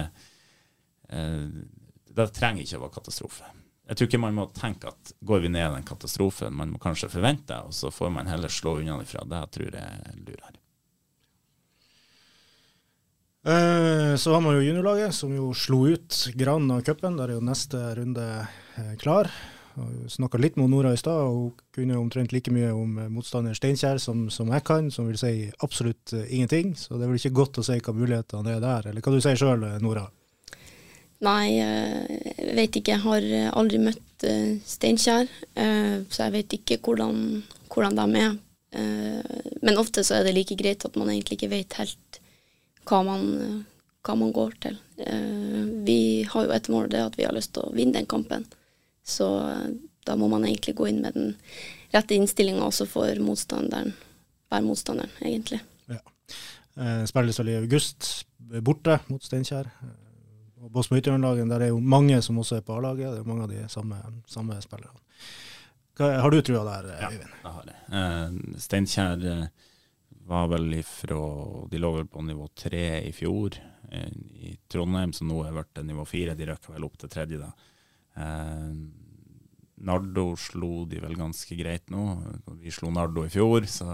eh, Det trenger ikke å være katastrofe. Jeg tror ikke man må tenke at går vi ned i den katastrofen, man må kanskje forvente, og så får man heller slå unna ifra. Det tror jeg er lurere. Eh, så har man jo juniorlaget, som jo slo ut Gran av cupen. Der er jo neste runde eh, klar. Snakka litt med Nora i stad, og hun kunne omtrent like mye om eh, motstander Steinkjer som, som, jeg kan, som vil si absolutt ingenting. Så det er vel ikke godt å si hva mulighetene er der. Eller hva du sier sjøl, Nora? Nei, jeg vet ikke. Jeg har aldri møtt Steinkjer, så jeg vet ikke hvordan, hvordan de er. Men ofte så er det like greit at man egentlig ikke vet helt hva man, hva man går til. Eh, vi har jo et mål, det at vi har lyst til å vinne den kampen. Så eh, da må man egentlig gå inn med den rette innstillinga også for motstanderen, hver motstanderen, egentlig. Ja. Eh, Spilles vel i august, borte mot Steinkjer. Og Båsmo Ytterjorda-laget, der er jo mange som også er på A-laget. Det er mange av de samme, samme spillerne. Har du trua der, Øyvind? Ja, jeg har det. Steinkjær... Steinkjer var vel ifra De lå vel på nivå tre i fjor. Eh, I Trondheim, som nå er blitt nivå fire, de røkker vel opp til tredje. da. Eh, Nardo slo de vel ganske greit nå. Vi slo Nardo i fjor, så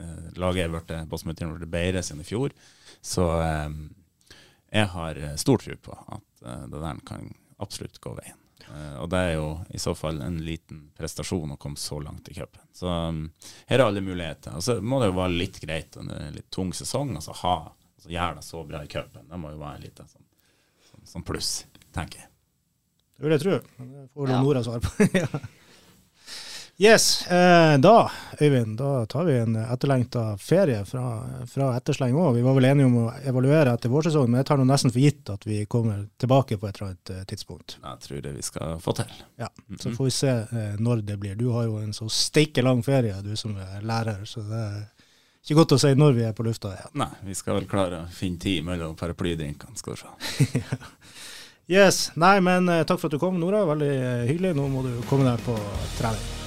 eh, laget er blitt blitt bedre siden i fjor. Så eh, jeg har stor tro på at eh, det der kan absolutt gå veien. Uh, og det er jo i så fall en liten prestasjon å komme så langt i cupen. Så um, her er alle muligheter. Og så må det jo være litt greit en litt tung sesong. Altså ha altså, gjøre det så bra i cupen. Det må jo være litt sånn, sånn, sånn pluss, tenker jeg. Det vil jeg tro. Det får ja. Nora svar på. ja. Yes, eh, da Øyvind, da tar vi en etterlengta ferie fra, fra ettersleng òg. Vi var vel enige om å evaluere etter vårsesongen, men jeg tar nå nesten for gitt at vi kommer tilbake på et eller annet eh, tidspunkt. Jeg tror det vi skal få til. Ja, Så får vi se eh, når det blir. Du har jo en så steike lang ferie, du som er lærer, så det er ikke godt å si når vi er på lufta igjen. Nei, vi skal vel klare å finne tid mellom paraplydrinkene, skal du se. yes. Nei, men eh, takk for at du kom, Nora. Veldig eh, hyggelig. Nå må du komme deg på trening.